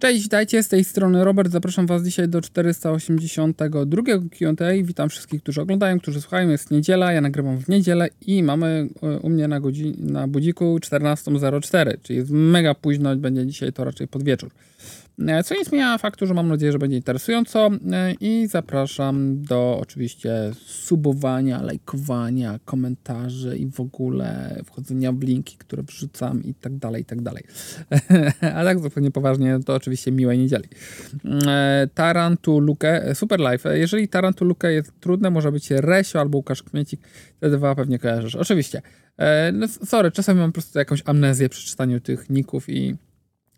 Cześć, witajcie, z tej strony Robert. Zapraszam Was dzisiaj do 482 Q&A. Witam wszystkich, którzy oglądają, którzy słuchają. Jest niedziela, ja nagrywam w niedzielę i mamy e, u mnie na, godzin- na budziku 14.04, czyli jest mega późno, będzie dzisiaj to raczej pod wieczór. E, Co nie zmienia faktu, że mam nadzieję, że będzie interesująco e, i zapraszam do oczywiście subowania, lajkowania, komentarzy i w ogóle wchodzenia w linki, które wrzucam i tak dalej, i tak dalej. A tak zupełnie poważnie, to oczywiście miłej niedzieli. E, Tarantulukę, Super Life. Jeżeli Tarantulukę jest trudne, może być Resio albo Łukasz Kmiecik, te dwa pewnie kojarzysz. Oczywiście. No, sorry, czasami mam po prostu jakąś amnezję przy czytaniu tych ników i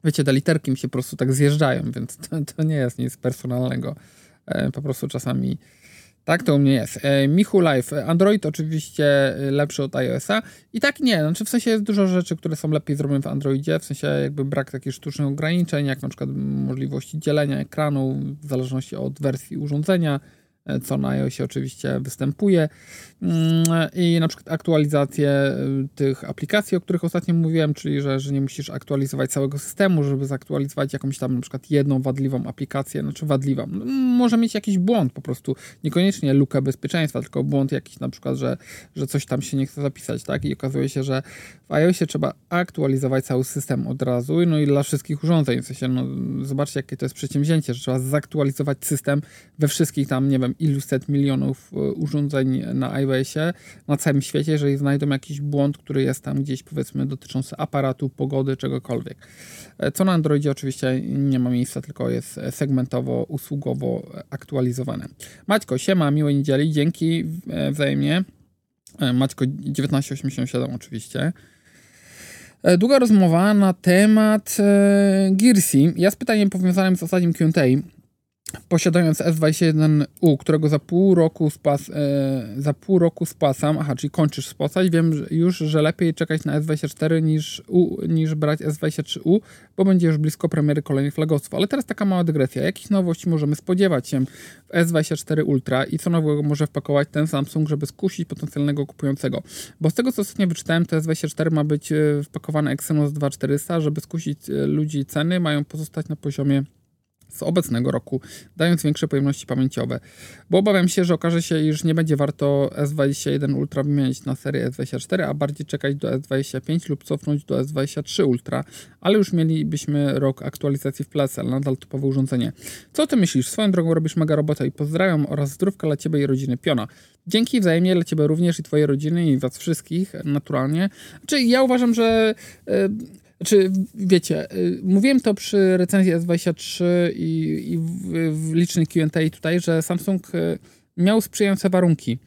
wiecie, te literki mi się po prostu tak zjeżdżają, więc to, to nie jest nic personalnego. E, Po prostu czasami tak to u mnie jest. E, Michu Live. Android oczywiście e, lepszy od iOS-a. I tak nie, znaczy w sensie jest dużo rzeczy, które są lepiej zrobione w Androidzie, w sensie jakby brak takich sztucznych ograniczeń, jak na przykład możliwości dzielenia ekranu w zależności od wersji urządzenia, e, co na iOSie oczywiście występuje. Mm, I na przykład aktualizację y, tych aplikacji, o których ostatnio mówiłem, czyli że, że nie musisz aktualizować całego systemu, żeby zaktualizować jakąś tam na przykład jedną wadliwą aplikację, znaczy wadliwą. Może mieć jakiś błąd po prostu, niekoniecznie lukę bezpieczeństwa, tylko błąd jakiś na przykład, że, że coś tam się nie chce zapisać, tak? I okazuje się, że w iOSie trzeba aktualizować cały system od razu, no i dla wszystkich urządzeń, w sensie, no, zobaczcie jakie to jest przedsięwzięcie, że trzeba zaktualizować system we wszystkich tam, nie wiem, ilu set milionów y, urządzeń na iOSie, na całym świecie, jeżeli znajdą jakiś błąd, który jest tam gdzieś, powiedzmy, dotyczący aparatu, pogody, czegokolwiek. E, Co na Androidzie oczywiście nie ma miejsca, tylko jest segmentowo, usługowo aktualizowane. Maćko, siema, miłej niedzieli, dzięki e, wzajemnie. E, Maćko 1987 oczywiście. Długa rozmowa na temat Gearsy. Ja z pytaniem powiązanym z ostatnim Q&A posiadając S21U, którego za pół roku spas, e, za pół roku spłacam, aha, czyli kończysz spłacać, wiem już, że lepiej czekać na S24 niż, U, niż brać S23U, bo będzie już blisko premiery kolejnych flagowców. Ale teraz taka mała dygresja. Jakich nowości możemy spodziewać się w S24 Ultra i co nowego może wpakować ten Samsung, żeby skusić potencjalnego kupującego? Bo z tego, co ostatnio wyczytałem, to S24 ma być e, wpakowany Exynos 2400, żeby skusić e, ludzi ceny, mają pozostać na poziomie z obecnego roku, dając większe pojemności pamięciowe. Bo obawiam się, że okaże się, iż nie będzie warto S21 Ultra wymienić na serię S24, a bardziej czekać do S25 lub cofnąć do S23 Ultra, ale już mielibyśmy rok aktualizacji w plecy, ale nadal typowe urządzenie. Co ty myślisz? Swoją drogą robisz mega robotę i pozdrawiam oraz zdrówka dla ciebie i rodziny Piona. Dzięki wzajemnie dla ciebie również i twojej rodziny i was wszystkich, naturalnie. Znaczy, ja uważam, że... Yy, czy wiecie, y, mówiłem to przy recenzji S23 i, i w, w licznych Q&A tutaj, że Samsung y, miał sprzyjające warunki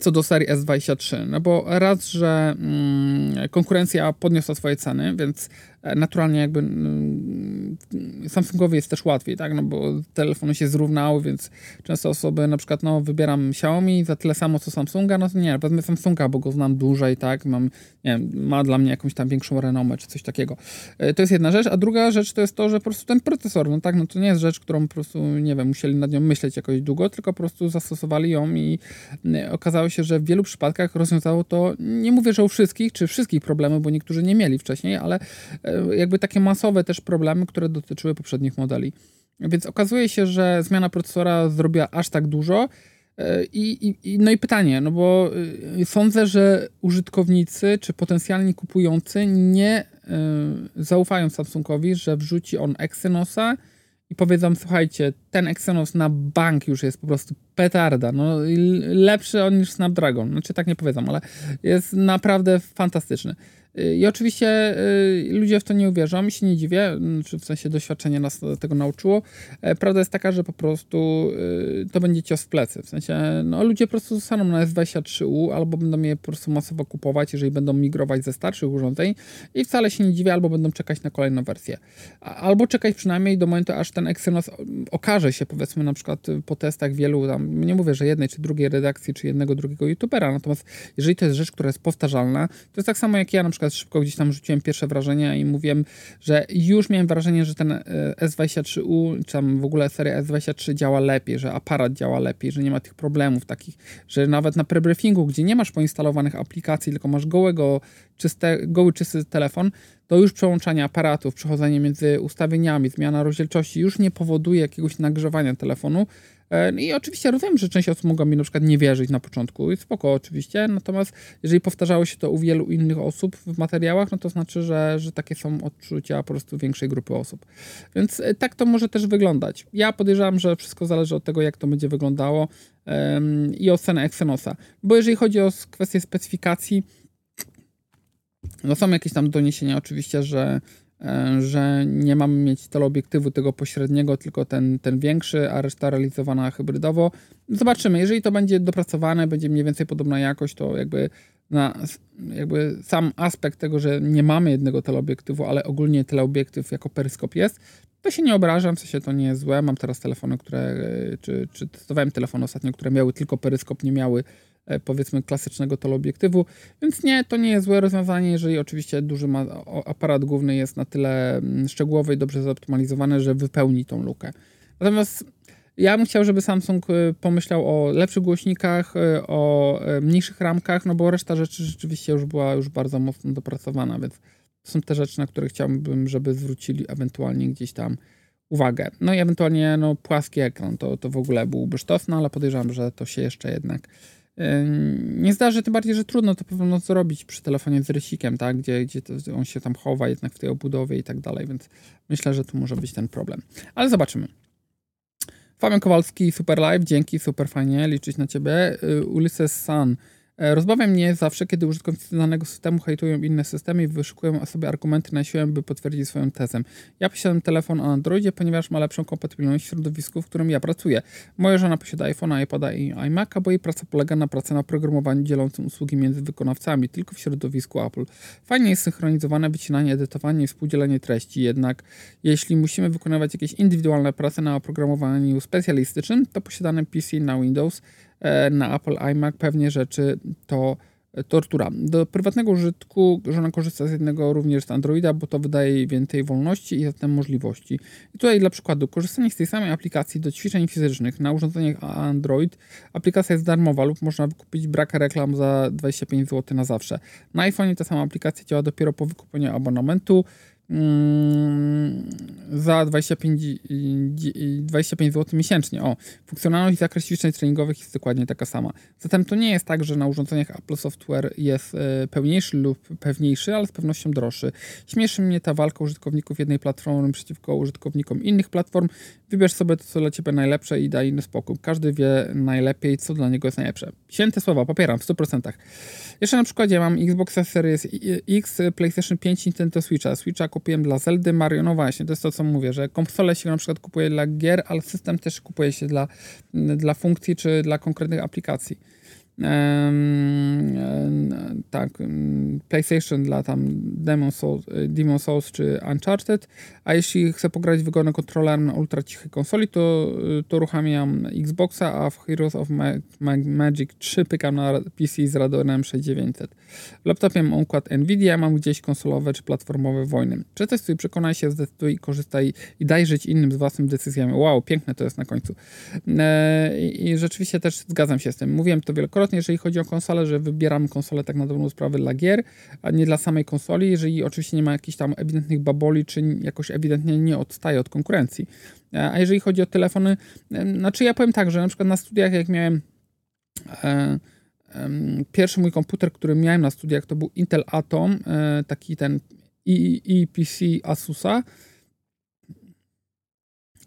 co do serii S23, no bo raz, że mm, konkurencja podniosła swoje ceny, więc naturalnie jakby mm, Samsungowi jest też łatwiej, tak, no bo telefony się zrównały, więc często osoby na przykład, no wybieram Xiaomi za tyle samo co Samsunga, no to nie, wezmę Samsunga, bo go znam dłużej, tak, mam, nie wiem, ma dla mnie jakąś tam większą renomę, czy coś takiego. E, To jest jedna rzecz, a druga rzecz to jest to, że po prostu ten procesor, no tak, no to nie jest rzecz, którą po prostu, nie wiem, musieli nad nią myśleć jakoś długo, tylko po prostu zastosowali ją i okazało się, że w wielu przypadkach rozwiązało to, nie mówię, że u wszystkich, czy wszystkich problemów, bo niektórzy nie mieli wcześniej, ale e, jakby takie masowe też problemy, które dotyczyły poprzednich modeli. Więc okazuje się, że zmiana procesora zrobiła aż tak dużo. E, I, i, no i pytanie, no bo y, sądzę, że użytkownicy czy potencjalni kupujący nie y, zaufają Samsungowi, że wrzuci on Exynosa i powiedzą, słuchajcie, ten Exynos na bank już jest po prostu petarda, no lepszy on niż Snapdragon, znaczy tak nie powiedzą, ale jest naprawdę fantastyczny. Y, I oczywiście y, ludzie w to nie uwierzą i się nie dziwię, czy w sensie doświadczenie nas tego nauczyło. E, Prawda jest taka, że po prostu y, to będzie cios w plecy. W sensie no, ludzie po prostu zostaną na S23U albo będą je po prostu masowo kupować, jeżeli będą migrować ze starszych urządzeń i wcale się nie dziwię, albo będą czekać na kolejną wersję. Albo czekać przynajmniej do momentu, aż ten Exynos okaże się powiedzmy na przykład po testach wielu tam, nie mówię, że jednej czy drugiej redakcji, czy jednego drugiego youtubera, natomiast jeżeli to jest rzecz, która jest powtarzalna, to jest tak samo jak ja na przykład przykład szybko gdzieś tam rzuciłem pierwsze wrażenia i mówiłem, że już miałem wrażenie, że ten S23U, czy tam w ogóle seria S23 działa lepiej, że aparat działa lepiej, że nie ma tych problemów takich, że nawet na prebriefingu, gdzie nie masz poinstalowanych aplikacji, tylko masz gołego, czyste, goły, czysty telefon, to już przełączanie aparatów, przechodzenie między ustawieniami, zmiana rozdzielczości już nie powoduje jakiegoś nagrzewania telefonu. E, I oczywiście rozumiem, że część osób mogła mi na przykład nie wierzyć na początku, jest spoko oczywiście, natomiast jeżeli powtarzało się to u wielu innych osób w materiałach, no to znaczy, że, że takie są odczucia po prostu większej grupy osób. Więc e, tak to może też wyglądać. Ja podejrzewam, że wszystko zależy od tego, jak to będzie wyglądało i od ceny Exynosa. Bo jeżeli chodzi o kwestię specyfikacji, no są jakieś tam doniesienia oczywiście, że, że nie mamy mieć teleobiektywu tego pośredniego, tylko ten, ten większy, a reszta realizowana hybrydowo. Zobaczymy, jeżeli to będzie dopracowane, będzie mniej więcej podobna jakość, to jakby na jakby sam aspekt tego, że nie mamy jednego teleobiektywu, ale ogólnie teleobiektyw jako peryskop jest, to się nie obrażam, w sensie to nie jest złe. Mam teraz telefony, które, e, czy, czy testowałem telefony ostatnio, które miały tylko peryskop, nie miały E, powiedzmy klasycznego teleobiektywu, więc nie, to nie jest złe rozwiązanie, jeżeli oczywiście duży ma, aparat główny jest na tyle mm, szczegółowy i dobrze zoptymalizowany, że wypełni tą lukę. Natomiast ja bym chciał, żeby Samsung e, pomyślał o lepszych głośnikach, e, o mniejszych ramkach, no bo reszta rzeczy rzeczywiście już była już bardzo mocno dopracowana, więc to są te rzeczy, na które chciałbym, żeby zwrócili ewentualnie gdzieś tam uwagę. No i ewentualnie no, płaski ekran, to, to w ogóle byłby sztosne, ale podejrzewam, że to się jeszcze jednak nie zdarzy, tym bardziej, że trudno to pewno zrobić przy telefonie z rysikiem, tak? gdzie, gdzie on się tam chowa jednak w tej obudowie i tak dalej, więc myślę, że tu może być ten problem. Ale zobaczymy. Fabian Kowalski, super live, dzięki, super fajnie, liczyć na ciebie. Y, Ulysses Sun, rozbawia mnie zawsze, kiedy użytkownicy danego systemu hejtują inne systemy i wyszukują sobie argumenty na siłę, by potwierdzić swoją tezę. Ja posiadam telefon o Androidzie, ponieważ ma lepszą kompatybilność w środowisku, w którym ja pracuję. Moja żona posiada iPhone'a, iPada i iMac'a, bo jej praca polega na pracy na programowaniu dzielącym usługi między wykonawcami, tylko w środowisku Apple. Fajnie jest synchronizowane wycinanie, edytowanie i współdzielenie treści, jednak jeśli musimy wykonywać jakieś indywidualne prace na oprogramowaniu specjalistycznym, to posiadane PC na Windows E, na Apple iMac pewnie rzeczy to tortura. Do prywatnego użytku żona korzysta z jednego również z Androida, bo to wydaje jej więcej wolności i zatem możliwości. I tutaj dla przykładu, korzystanie z tej samej aplikacji do ćwiczeń fizycznych na urządzeniach Android, aplikacja jest darmowa lub można wykupić brak reklam za 25 zł na zawsze. Na iPhone ta sama aplikacja działa dopiero po wykupieniu abonamentu. Mm, za 25, 25 zł miesięcznie. O, funkcjonalność i zakres ćwiczeń treningowych jest dokładnie taka sama. Zatem to nie jest tak, że na urządzeniach Apple Software jest e, pełniejszy lub pewniejszy, ale z pewnością droższy. Śmieszy mnie ta walka użytkowników jednej platformy przeciwko użytkownikom innych platform. Wybierz sobie to, co dla Ciebie najlepsze i daj inny spokój. Każdy wie najlepiej, co dla niego jest najlepsze. Święte słowa, popieram w 100%. Jeszcze na przykładzie mam Xbox Series X, PlayStation 5, Nintendo Switcha. Switcha kupiłem dla Zeldy, Mario, no właśnie, to jest to, co mówię, że konsolę się na przykład kupuje dla gier, ale system też kupuje się dla, dla funkcji czy dla konkretnych aplikacji tak, PlayStation dla tam Demon Souls, Demon Souls czy Uncharted, a jeśli chcę pograć wygodnym kontrolerem na ultra cichej konsoli, to, to uruchamiam Xboxa, a w Heroes of Magic 3 pykam na PC z Radeonem 6900. W laptopie mam układ Nvidia, mam gdzieś konsolowe czy platformowe wojny. Przetestuj, przekonaj się, zdecyduj, korzystaj i daj żyć innym z własnymi decyzjami. Wow, piękne to jest na końcu. E, I rzeczywiście też zgadzam się z tym. Mówiłem to wielokrotnie, jeżeli chodzi o konsolę, że wybieramy konsolę tak na dobrą sprawę dla gier, a nie dla samej konsoli, jeżeli oczywiście nie ma jakichś tam ewidentnych baboli, czy jakoś ewidentnie nie odstaje od konkurencji. A jeżeli chodzi o telefony, znaczy ja powiem tak, że na przykład na studiach jak miałem e, pierwszy mój komputer, który miałem na studiach to był Intel Atom, e, taki ten EPC Asusa,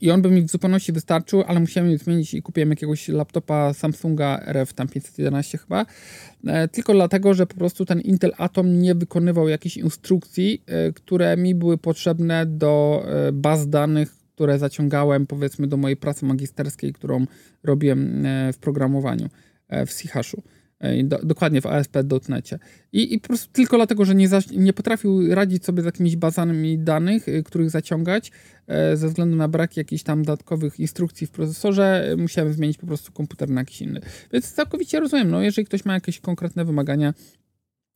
i on by mi w zupełności wystarczył, ale musiałem zmienić i kupiłem jakiegoś laptopa Samsunga RF tam 511 chyba, e, tylko dlatego, że po prostu ten Intel Atom nie wykonywał jakichś instrukcji, e, które mi były potrzebne do e, baz danych, które zaciągałem powiedzmy do mojej pracy magisterskiej, którą robiłem w programowaniu w C-Hashu. Do, dokładnie w ASP.NET. I, I po prostu tylko dlatego, że nie, za, nie potrafił radzić sobie z jakimiś bazami danych, y, których zaciągać, e, ze względu na brak jakichś tam dodatkowych instrukcji w procesorze, musiałem zmienić po prostu komputer na jakiś inny. Więc całkowicie rozumiem, no jeżeli ktoś ma jakieś konkretne wymagania,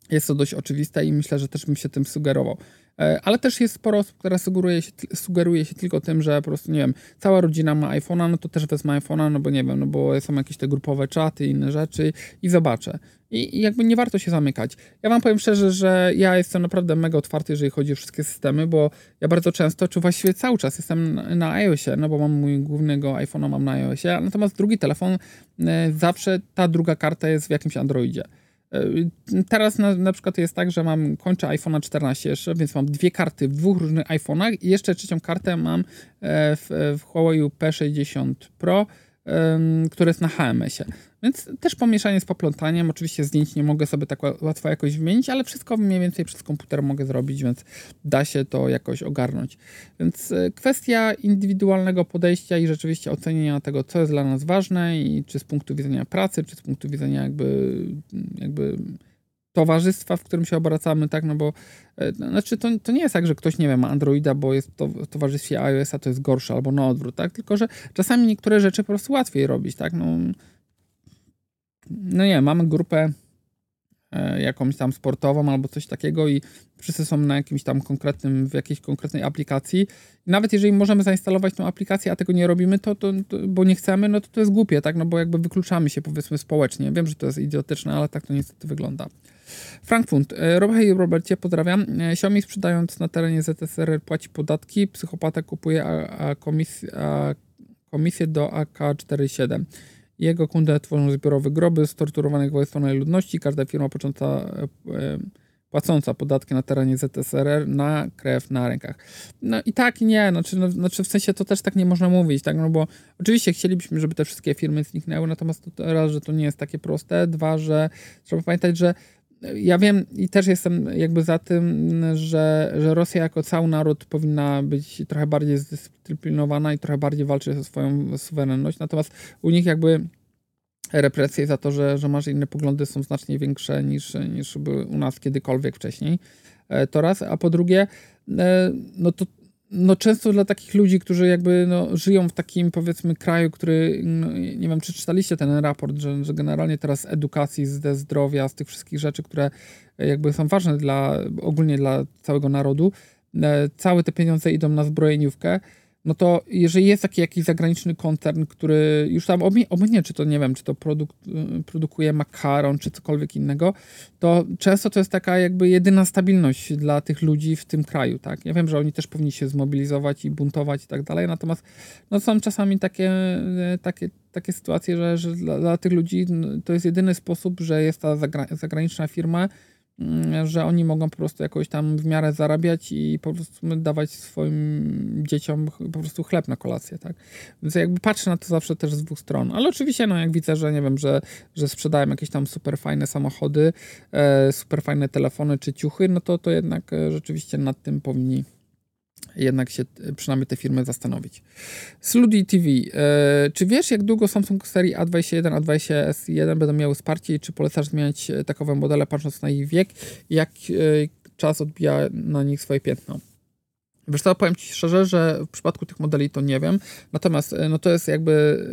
jest to dość oczywiste i myślę, że też bym się tym sugerował. E, ale też jest sporo osób, sugeruje się, sugeruje się tylko tym, że po prostu, nie wiem, cała rodzina ma iPhone'a, no to też wezmę iPhone'a, no bo nie wiem, no bo są jakieś te grupowe czaty, inne rzeczy i zobaczę. I, I, jakby nie warto się zamykać. Ja wam powiem szczerze, że ja jestem naprawdę mega otwarty, jeżeli chodzi o wszystkie systemy, bo ja bardzo często, czy właściwie cały czas jestem na, na iOSie, no bo mam mój głównego iPhone'a mam na iOSie, natomiast drugi telefon, e, zawsze ta druga karta jest w jakimś Androidzie. E, teraz na, na przykład jest tak, że mam, kończę iPhone'a 14 jeszcze, więc mam dwie karty w dwóch różnych iPhone'ach i jeszcze trzecią kartę mam e, w, w Huawei P60 Pro, które jest na HMS-ie. Więc też pomieszanie z poplątaniem. Oczywiście zdjęć nie mogę sobie tak łatwo jakoś wymienić, ale wszystko mniej więcej przez komputer mogę zrobić, więc da się to jakoś ogarnąć. Więc e, kwestia indywidualnego podejścia i rzeczywiście ocenienia tego, co jest dla nas ważne i czy z punktu widzenia pracy, czy z punktu widzenia jakby, jakby towarzystwa, w którym się obracamy, tak, no bo e, znaczy to, to nie jest tak, że ktoś, nie wiem, ma Androida, bo jest to w towarzystwie iOS-a, to jest gorsze, albo na odwrót, tak, tylko, że czasami niektóre rzeczy po prostu łatwiej robić, tak, no no nie, mamy grupę e, jakąś tam sportową albo coś takiego i wszyscy są na jakimś tam konkretnym, w jakiejś konkretnej aplikacji. Nawet jeżeli możemy zainstalować tą aplikację, a tego nie robimy, to, to, to, bo nie chcemy, no to to jest głupie, tak? No bo jakby wykluczamy się powiedzmy społecznie. Wiem, że to jest idiotyczne, ale tak to niestety wygląda. Frankfurt. E, hej Robercie, pozdrawiam. E, Xiaomi sprzedając na terenie ZSRR płaci podatki, psychopata kupuje a, a, komis, a komisję do AK-47. Jego kundy tworzą zbiorowe groby z torturowanych wojskowej ludności. Każda firma począca, e, płacąca podatki na terenie ZSRR na krew na rękach. No i tak nie, znaczy, no, znaczy w sensie to też tak nie można mówić, tak, no bo oczywiście chcielibyśmy, żeby te wszystkie firmy zniknęły, natomiast to, raz, że to nie jest takie proste, dwa, że trzeba pamiętać, że ja wiem i też jestem jakby za tym, że, że Rosja jako cały naród powinna być trochę bardziej zdyscyplinowana i trochę bardziej walczyć o swoją suwerenność. Natomiast u nich jakby represje za to, że, że masz inne poglądy są znacznie większe niż, niż u nas kiedykolwiek wcześniej. E, to raz, a po drugie, e, no to no często dla takich ludzi, którzy jakby no, żyją w takim powiedzmy kraju, który, no, nie wiem czy czytaliście ten raport, że, że generalnie teraz edukacji, ze zdrowia, z tych wszystkich rzeczy, które jakby są ważne dla, ogólnie dla całego narodu, e, całe te pieniądze idą na zbrojeniówkę, no to jeżeli jest taki jakiś zagraniczny koncern, który już tam obminie, czy to nie wiem, czy to produk y, produkuje makaron, czy cokolwiek innego, to często to jest taka jakby jedyna stabilność dla tych ludzi w tym kraju, tak? Ja wiem, że oni też powinni się zmobilizować i buntować i tak dalej, natomiast no, są czasami takie, y, takie, takie sytuacje, że, że dla, dla tych ludzi to jest jedyny sposób, że jest ta zagra zagraniczna firma, że oni mogą po prostu jakoś tam w miarę zarabiać i po prostu dawać swoim dzieciom po prostu chleb na kolację, tak? Więc jakby patrzę na to zawsze też z dwóch stron. Ale oczywiście, no jak widzę, że nie wiem, że, że sprzedają jakieś tam super fajne samochody, e, super fajne telefony czy ciuchy, no to to jednak e, rzeczywiście nad tym powinni jednak się e, przynajmniej te firmy zastanowić. Sludi TV. E, czy wiesz, jak długo Samsung serii A21, A20 S1 będą miały wsparcie i czy polecasz zmieniać e, takowe modele patrząc na ich wiek? Jak czas odbija na nich swoje piętno? Wiesz co, powiem Ci szczerze, że w przypadku tych modeli to nie wiem, natomiast no to jest jakby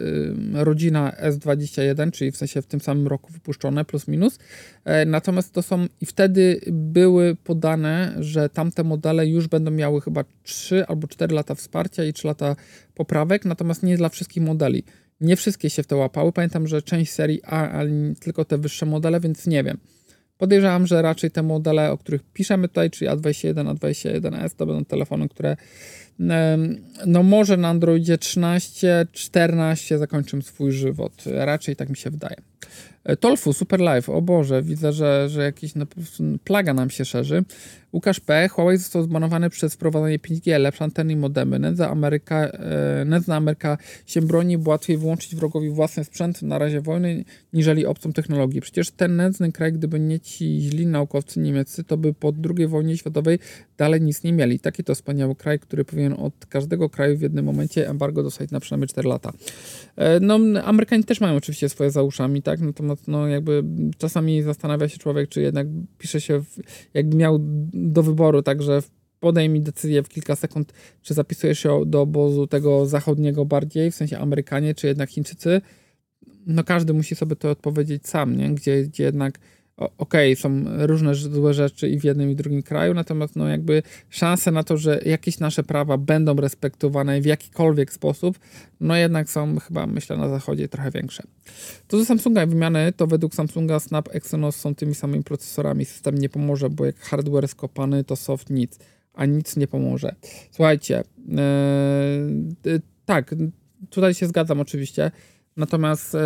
rodzina S21, czyli w sensie w tym samym roku wypuszczone, plus minus, e, natomiast to są i wtedy były podane, że tamte modele już będą miały chyba 3 albo 4 lata wsparcia i 3 lata poprawek, natomiast nie dla wszystkich modeli. Nie wszystkie się w to łapały, pamiętam, że część serii A, ale tylko te wyższe modele, więc nie wiem. Podejrzewam, że raczej te modele, o których piszemy tutaj, czyli A21, A21S, to będą telefony, które no może na Androidzie 13, 14 zakończą swój żywot. Raczej tak mi się wydaje. E, Tolfu, Super Life, o Boże, widzę, że, że jakiś no, plaga nam się szerzy. Łukasz P. Huawei został zbanowany przez wprowadzanie 5G, lepsze anteny i modemy. Nędza Ameryka, e, nędzna Ameryka się broni, bo łatwiej wyłączyć wrogowi własny sprzęt na razie wojny, niżeli obcą technologię. Przecież ten nędzny kraj, gdyby nie ci źli naukowcy niemieccy, to by po II wojnie światowej dalej nic nie mieli. Taki to wspaniały kraj, który powinien od każdego kraju w jednym momencie embargo dostać na przynajmniej 4 lata. E, no, Amerykanie też mają oczywiście swoje za uszami, tak? Natomiast no, jakby czasami zastanawia się człowiek, czy jednak pisze się, w, jakby miał do wyboru, także podejmij decyzję w kilka sekund, czy zapisujesz się do obozu tego zachodniego bardziej, w sensie Amerykanie, czy jednak Chińczycy. No każdy musi sobie to odpowiedzieć sam, nie? Gdzie, gdzie jednak okej, okay, są różne złe rzeczy i w jednym i drugim kraju, natomiast no jakby szanse na to, że jakieś nasze prawa będą respektowane w jakikolwiek sposób, no jednak są chyba, myślę, na zachodzie trochę większe. To do Samsunga wymiany, to według Samsunga Snap Exynos są tymi samymi procesorami, system nie pomoże, bo jak hardware skopany, to soft nic, a nic nie pomoże. Słuchajcie, yy, tak, tutaj się zgadzam oczywiście, natomiast yy,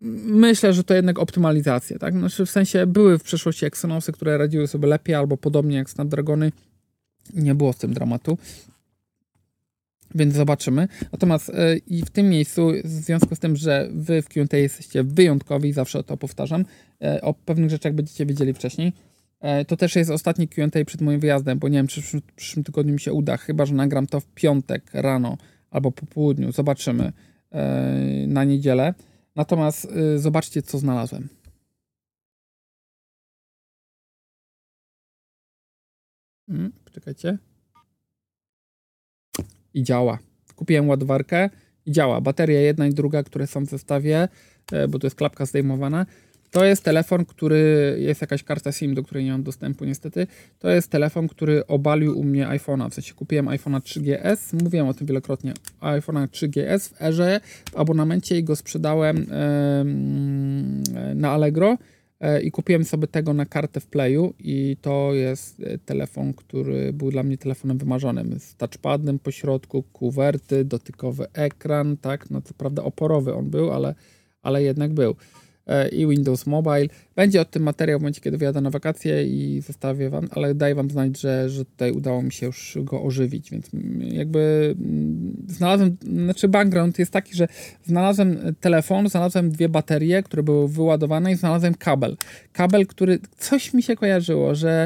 Myślę, że to jednak optymalizacja, tak? Znaczy w sensie były w przeszłości Exynosy, które radziły sobie lepiej albo podobnie jak Snapdragony. Nie było z tym dramatu. Więc zobaczymy. Natomiast yy, i w tym miejscu, w związku z tym, że wy w QA jesteście wyjątkowi, zawsze to powtarzam, yy, o pewnych rzeczach będziecie wiedzieli wcześniej. Yy, to też jest ostatni QA przed moim wyjazdem, bo nie wiem, czy w przyszłym, przyszłym tygodniu mi się uda, chyba że nagram to w piątek rano albo po południu. Zobaczymy na niedzielę. Natomiast y, zobaczcie, co znalazłem. Hmm, poczekajcie. I działa. Kupiłem ładowarkę i działa. Bateria jedna i druga, które są w zestawie, e, bo to jest klapka zdejmowana. To jest telefon, który jest jakaś karta SIM, do której nie mam dostępu niestety. To jest telefon, który obalił u mnie iPhone'a. W sensie kupiłem iPhone'a 3GS, mówiłem o tym wielokrotnie. iPhone'a 3GS w erze w abonamencie i go sprzedałem yy, na Allegro yy, i kupiłem sobie tego na kartę w Playu i to jest e, telefon, który był dla mnie telefonem wymarzonym. Z touchpadem po środku, kuwerty, dotykowy ekran, tak, no co prawda oporowy on był, ale, ale jednak był. I Windows Mobile. Będzie o tym materiał w momencie, kiedy wyjadę na wakacje i zostawię wam, ale daję wam znać, że, że tutaj udało mi się już go ożywić, więc jakby znalazłem, znaczy background jest taki, że znalazłem telefon, znalazłem dwie baterie, które były wyładowane i znalazłem kabel. Kabel, który coś mi się kojarzyło, że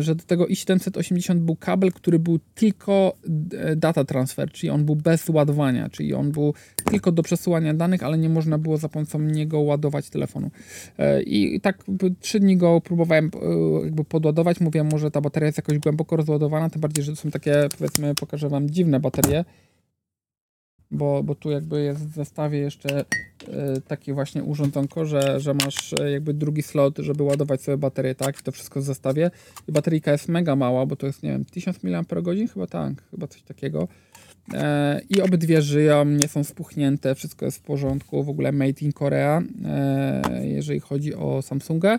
że do tego i780 był kabel, który był tylko e, data transfer, czyli on był bez ładowania, czyli on był tylko do przesyłania danych, ale nie można było za pomocą niego ładować telefonu. E, I tak trzy dni go próbowałem jakby podładować, mówię, może ta bateria jest jakoś głęboko rozładowana, tym bardziej, że to są takie, powiedzmy, pokażę wam dziwne baterie, bo, bo tu jakby jest w zestawie jeszcze y, takie właśnie urządzonko, że, że masz e, jakby drugi slot, żeby ładować sobie baterię, tak, i to wszystko w zestawie. I bateryjka jest mega mała, bo to jest, nie wiem, 1000 mAh, chyba tak, chyba coś takiego. E, I obydwie żyją, nie są spuchnięte, wszystko jest w porządku, w ogóle made in Korea, e, jeżeli chodzi o Samsunga.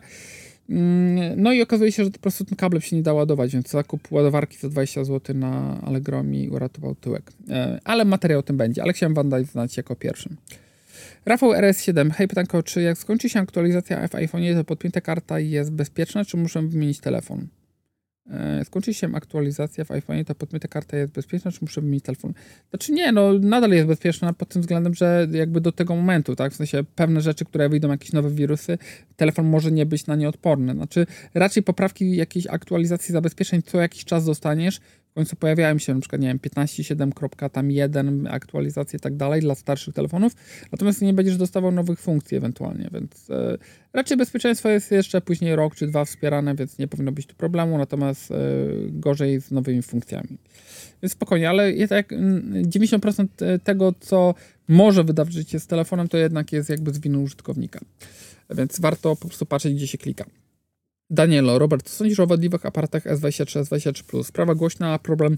Mm, no i okazuje się, że po prostu ten kabel się nie da ładować, więc zakup ładowarki za 20 zł na Allegro mi uratował tyłek. E, ale materiał o tym będzie, ale chciałem wam dać znać jako pierwszym. Rafał RS7. Hej, pytanko, czy jak skończy się aktualizacja w iPhone, to podpięta karta jest bezpieczna, czy muszę wymienić telefon? E, skończy się aktualizacja w iPhone, to podmyta karta jest bezpieczna, czy muszę wymienić telefon? Znaczy nie, no nadal jest bezpieczna pod tym względem, że jakby do tego momentu, tak, w sensie pewne rzeczy, które wyjdą, jakieś nowe wirusy, telefon może nie być na nie odporny. Znaczy raczej poprawki jakiejś aktualizacji zabezpieczeń co jakiś czas dostaniesz, w końcu pojawiają się przykład, nie wiem, 15.7.1 aktualizacje i tak dalej dla starszych telefonów, natomiast nie będziesz dostawał nowych funkcji ewentualnie, więc e, raczej bezpieczeństwo jest jeszcze później rok czy dwa wspierane, więc nie powinno być tu problemu, natomiast e, gorzej z nowymi funkcjami. Więc spokojnie, ale jak 90% e, tego, co może wydarzyć się z telefonem, to jednak jest jakby z winy użytkownika. Więc warto po prostu patrzeć, gdzie się klika. Danielo, Robert, co sądzisz o wadliwych aparatach S23, S23+. Sprawa głośna, a problem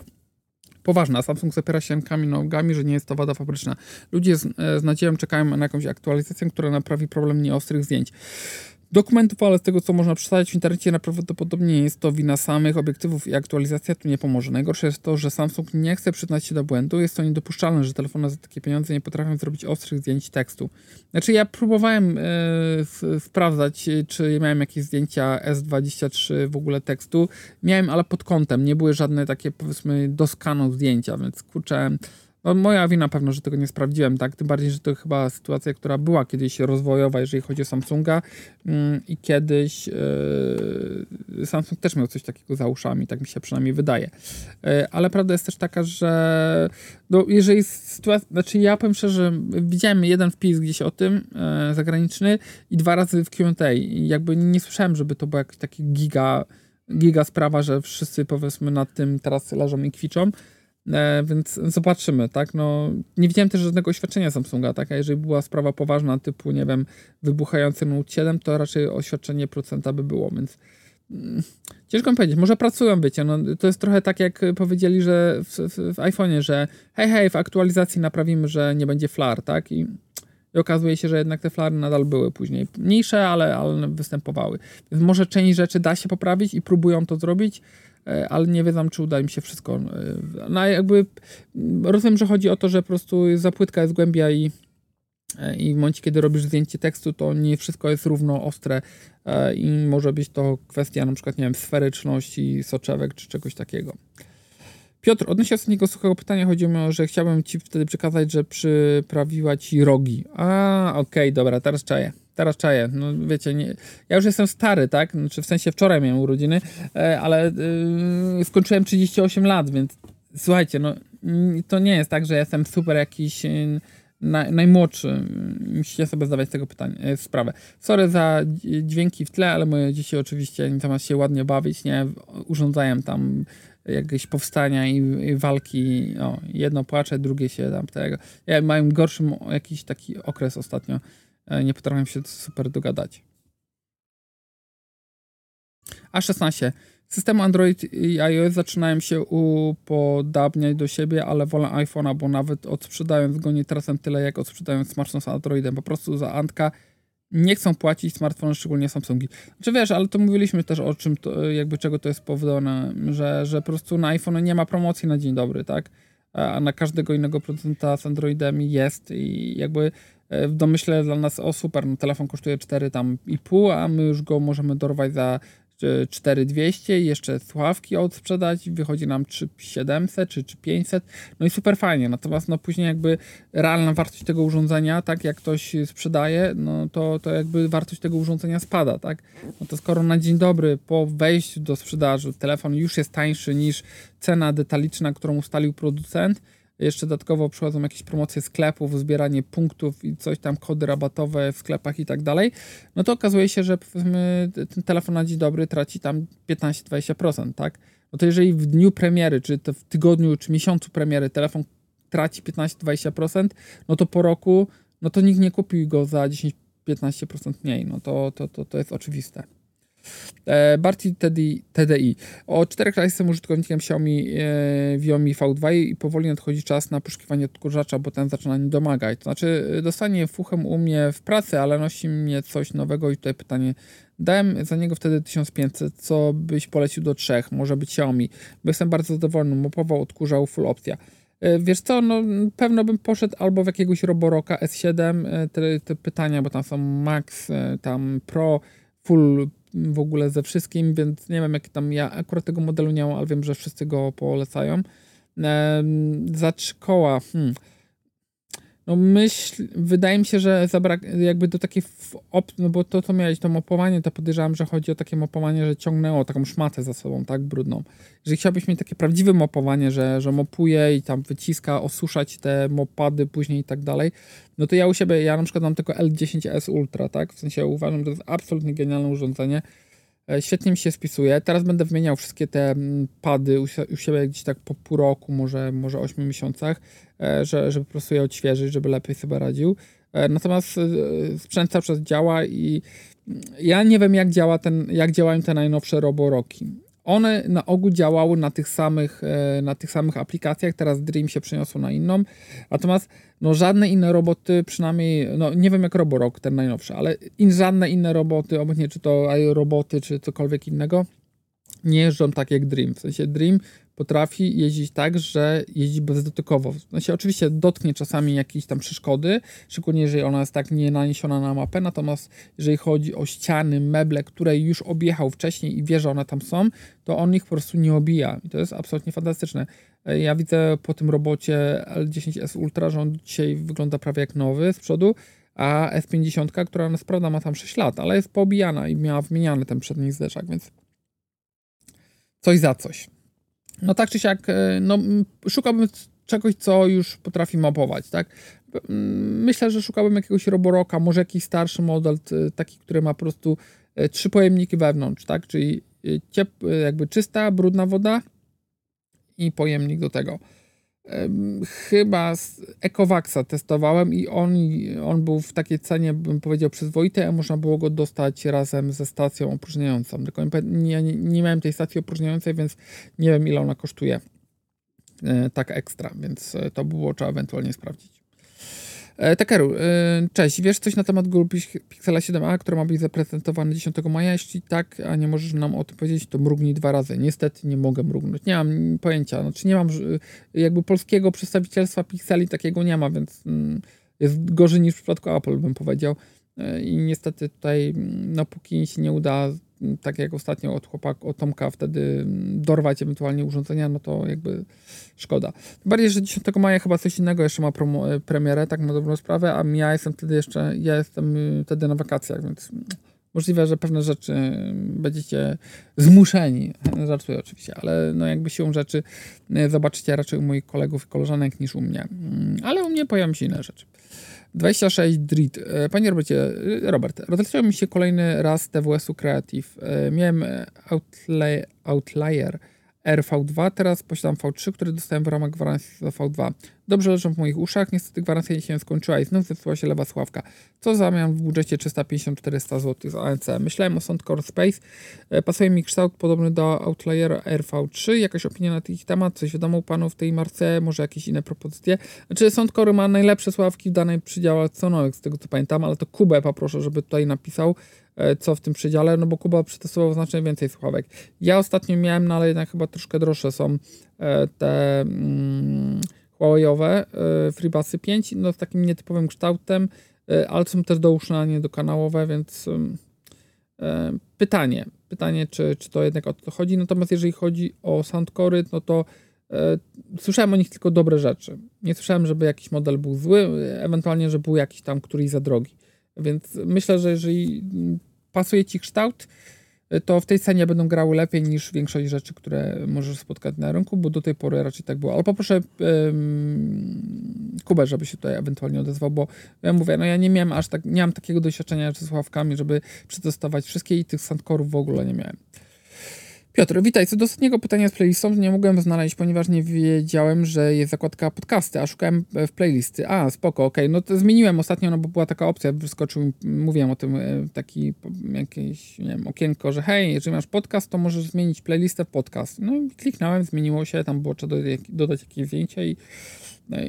poważna. Samsung zapiera się rękami, nogami, że nie jest to wada fabryczna. Ludzie z, e, z nadzieją czekają na jakąś aktualizację, która naprawi problem nieostrych zdjęć dokumentów, ale z tego, co można przeczytać w internecie, najprawdopodobniej jest to wina samych obiektywów i aktualizacja tu nie pomoże. Najgorsze jest to, że Samsung nie chce przyznać się do błędu. Jest to niedopuszczalne, że telefony za takie pieniądze nie potrafią zrobić ostrych zdjęć tekstu. Znaczy, ja próbowałem e, sprawdzać, czy miałem jakieś zdjęcia S23 w ogóle tekstu. Miałem, ale pod kątem. Nie były żadne takie, powiedzmy, do skanu zdjęcia, więc kurczę no, moja wina pewno, że tego nie sprawdziłem, tak? Tym bardziej, że to chyba sytuacja, która była kiedyś rozwojowa, jeżeli chodzi o Samsunga yy, i kiedyś yy, Samsung też miał coś takiego za uszami, tak mi się przynajmniej wydaje. Yy, ale prawda jest też taka, że no, jeżeli sytuacja, znaczy ja powiem szczerze, widziałem jeden wpis gdzieś o tym e, zagraniczny i dwa razy w Q&A i jakby nie słyszałem, żeby to był jakiś taki giga, giga sprawa, że wszyscy powiedzmy nad tym teraz leżą i kwiczą. E, więc zobaczymy, tak? No, nie widziałem też żadnego oświadczenia Samsunga, tak? A jeżeli była sprawa poważna, typu, nie wiem, wybuchający Note 7, to raczej oświadczenie procenta by było, więc mm, ciężko mi powiedzieć. Może pracują, wiecie, no, to jest trochę tak, jak powiedzieli, że w, w, w iPhone'ie, że hej, hej, w aktualizacji naprawimy, że nie będzie flar, tak? I, I okazuje się, że jednak te flary nadal były później mniejsze, ale, ale występowały. Więc może część rzeczy da się poprawić i próbują to zrobić, E, ale nie wiem, czy uda mi się wszystko. E, no jakby rozumiem, że chodzi o to, że po prostu zapłytka jest głębia i, e, i w momencie, kiedy robisz zdjęcie tekstu, to nie wszystko jest równo ostre i może być to kwestia na przykład, nie wiem, sferyczności, soczewek czy czegoś takiego. Piotr, odnośnie ostatniego suchego pytania, chodzi mi o, że chciałbym Ci wtedy przekazać, że przyprawiła Ci rogi. A, okej, okay, dobra, teraz czaję. Teraz czaję. No wiecie, nie, ja już jestem stary, tak? Znaczy w sensie wczoraj miałem urodziny, e, ale yy, skończyłem 38 lat, więc słuchajcie, no to nie jest tak, że jestem super jakiś na, najmłodszy. Musicie sobie zdawać z tego pytanie, yy, sprawę. Sorry za dźwięki w tle, ale moje dzieci oczywiście zamiast się ładnie bawić, nie, urządzają tam jakieś powstania i, i walki. O, jedno płacze, drugie się tam tego. Ja mam gorszy jakiś taki okres ostatnio E, nie potrafią się super dogadać. A16. Systemy Android i iOS zaczynają się upodabniać do siebie, ale wolę iPhone'a, bo nawet odsprzedając go nie tracę tyle, jak odsprzedając smartfon z Androidem. Po prostu za Antka nie chcą płacić smartfony, szczególnie Samsungi. Znaczy wiesz, ale to mówiliśmy też o czym, to, jakby czego to jest spowodowane, że, że po prostu na iPhone nie ma promocji na dzień dobry, tak? A na każdego innego producenta z Androidem jest i jakby E, w domyśle dla nas, o super, no telefon kosztuje 4 tam i pół, a my już go możemy dorwać za 4200 i jeszcze słuchawki odsprzedać, wychodzi nam 3700 czy, czy 500, no i super fajnie, natomiast no później jakby realna wartość tego urządzenia, tak jak ktoś sprzedaje, no to, to jakby wartość tego urządzenia spada, tak, no to skoro na dzień dobry po wejściu do sprzedaży telefon już jest tańszy niż cena detaliczna, którą ustalił producent, jeszcze dodatkowo przychodzą jakieś promocje sklepów, zbieranie punktów i coś tam, kody rabatowe w sklepach i tak dalej, no to okazuje się, że ten telefon na dzień dobry traci tam 15-20%, tak? No to jeżeli w dniu premiery, czy to w tygodniu, czy miesiącu premiery telefon traci 15-20%, no to po roku, no to nikt nie kupił go za 10-15% mniej, no to, to, to, to jest oczywiste. E, Barty TDI, TDI. O 4 lat jestem użytkownikiem Xiaomi e, Xiaomi V2 i powoli nadchodzi czas na poszukiwanie odkurzacza, bo ten zaczyna nie domagać. To znaczy, e, dostanie fuchem u mnie w pracy, ale nosi mnie coś nowego i tutaj pytanie. Dałem za niego wtedy 1500, co byś polecił do trzech, może być Xiaomi, bo jestem bardzo zadowolony, mopował, odkurzał, full opcja. E, wiesz co, no pewno bym poszedł albo w jakiegoś Roboroka S7, te, te pytania, bo tam są Max, tam Pro, full w ogóle ze wszystkim, więc nie wiem, jak tam ja akurat tego modelu nie mam, ale wiem, że wszyscy go polecają. za trzy koła. Hmm. No myśl, wydaje mi się, że zabrak, jakby do takiej, op, no bo to, co miałeś, to mopowanie, to podejrzewam, że chodzi o takie mopowanie, że ciągnęło taką szmatę za sobą, tak, brudną. Jeżeli chciałbyś mieć takie prawdziwe mopowanie, że, że mopuje i tam wyciska, osuszać te mopady później i tak dalej, no to ja u siebie, ja na przykład mam tylko L10S Ultra, tak, w sensie uważam, że to jest absolutnie genialne urządzenie, Świetnie mi się spisuje. Teraz będę wymieniał wszystkie te mm, pady u siebie gdzieś tak po pół roku, może, może 8 miesiącach. E, że, żeby po prostu je odświeżyć, żeby lepiej sobie radził. E, natomiast e, sprzęt cały czas działa i ja nie wiem, jak, działa ten, jak działają te najnowsze roboroki. One na ogół działały na tych samych, na tych samych aplikacjach, teraz Dream się przeniosło na inną, natomiast no, żadne inne roboty, przynajmniej, no nie wiem jak Roborok, ten najnowszy, ale in, żadne inne roboty, obecnie czy to roboty, czy cokolwiek innego, nie jeżdżą tak jak Dream. W sensie Dream potrafi jeździć tak, że jeździ bezdotykowo. Znaczy, oczywiście dotknie czasami jakieś tam przeszkody, szczególnie jeżeli ona jest tak nie naniesiona na mapę, natomiast jeżeli chodzi o ściany, meble, które już objechał wcześniej i wie, że one tam są, to on ich po prostu nie obija i to jest absolutnie fantastyczne. Ja widzę po tym robocie L10S Ultra, że on dzisiaj wygląda prawie jak nowy z przodu, a S50, która prawda ma tam 6 lat, ale jest poobijana i miała wymieniany ten przedni zderzak, więc coś za coś. No tak czy siak, e, no, szukałbym czegoś, co już potrafi mapować, tak? Myślę, że szukałbym jakiegoś Roboroka, może jakiś starszy model, taki, który ma po prostu e, trzy pojemniki wewnątrz, tak? Czyli e, ciep, jakby czysta, brudna woda i pojemnik do tego. Chyba Ecovaxa testowałem i on, on był w takiej cenie, bym powiedział, przyzwoitej, a można było go dostać razem ze stacją opróżniającą. Tylko nie, nie, nie miałem tej stacji opróżniającej, więc nie wiem, ile ona kosztuje e, tak ekstra, więc e, to było trzeba ewentualnie sprawdzić. E, Takeru, cześć. Wiesz coś na temat Google Pixela 7a, który ma być zaprezentowany 10 maja? Jeśli tak, a nie możesz nam o tym powiedzieć, to mrugnij dwa razy. Niestety nie mogę mrugnąć. Nie mam pojęcia. Znaczy nie mam jakby polskiego przedstawicielstwa Pixeli takiego nie ma, więc mm, jest gorzej niż w przypadku Apple, bym powiedział. I niestety tutaj, mm, no póki się nie uda tak jak ostatnio od chłopaka, od Tomka wtedy dorwać ewentualnie urządzenia, no to jakby szkoda. Bardziej, że 10 maja chyba coś innego jeszcze ma promo, e, premierę, tak na dobrą sprawę, a ja jestem wtedy jeszcze, ja jestem y, wtedy na wakacjach, więc możliwe, że pewne rzeczy będziecie zmuszeni, żartuję oczywiście, ale no jakby siłą rzeczy y, zobaczycie raczej u moich kolegów i koleżanek niż u mnie, mm, ale u mnie pojawią się inne rzeczy. 26 Drit. E, panie Robercie, e, Robert, rozleciał mi się kolejny raz TWS-u Creative. E, miałem Outlier, Outlier RV2, teraz posiadam V3, który dostałem w ramach gwarancji za V2. Dobrze leżą w moich uszach, niestety gwarancja się skończyła i znów zepsuła się lewa sławka. Co zamian w budżecie 350-400 zł z ANC. Myślałem o Soundcore Space, e, pasuje mi kształt podobny do Outliera RV3. Jakaś opinia na ten temat? Coś wiadomo panu w tej marce? Może jakieś inne propozycje? Znaczy Soundcore ma najlepsze sławki w danej przedziale cenowych, z tego co pamiętam, ale to Kubę poproszę, żeby tutaj napisał E, co w tym przedziale, no bo Kuba przetestował znacznie więcej słuchawek. Ja ostatnio miałem, no ale jednak chyba troszkę droższe są e, te mm, Huawei'owe e, FreeBudsy 5, no z takim nietypowym kształtem, ale są też douszne, a nie dokanałowe, więc pytanie, pytanie, czy, czy to jednak o to chodzi. Natomiast jeżeli chodzi o Soundcory, no to e, słyszałem o nich tylko dobre rzeczy. Nie słyszałem, żeby jakiś model był zły, ewentualnie, że był jakiś tam, który za drogi. Więc myślę, że jeżeli pasuje Ci kształt, to w tej cenie będą grały lepiej niż większość rzeczy, które możesz spotkać na rynku, bo do tej pory raczej tak było. Ale poproszę um, Kubę, żeby się tutaj ewentualnie odezwał, bo ja mówię, no ja nie miałem aż tak, nie mam takiego doświadczenia ze słuchawkami, żeby przetestować wszystkie i tych sandkorów w ogóle nie miałem. Piotr, witaj. Co do ostatniego pytania z playlistą nie mogłem znaleźć, ponieważ nie wiedziałem, że jest zakładka podcasty, a szukałem w playlisty. A, spoko, okej. Okay. No to zmieniłem ostatnio, no bo była taka opcja, wyskoczył, mówiłem o tym, e, taki jakieś, nie wiem, okienko, że hej, jeżeli masz podcast, to możesz zmienić playlistę w podcast. No i kliknąłem, zmieniło się, tam było trzeba dodać jakieś zdjęcie i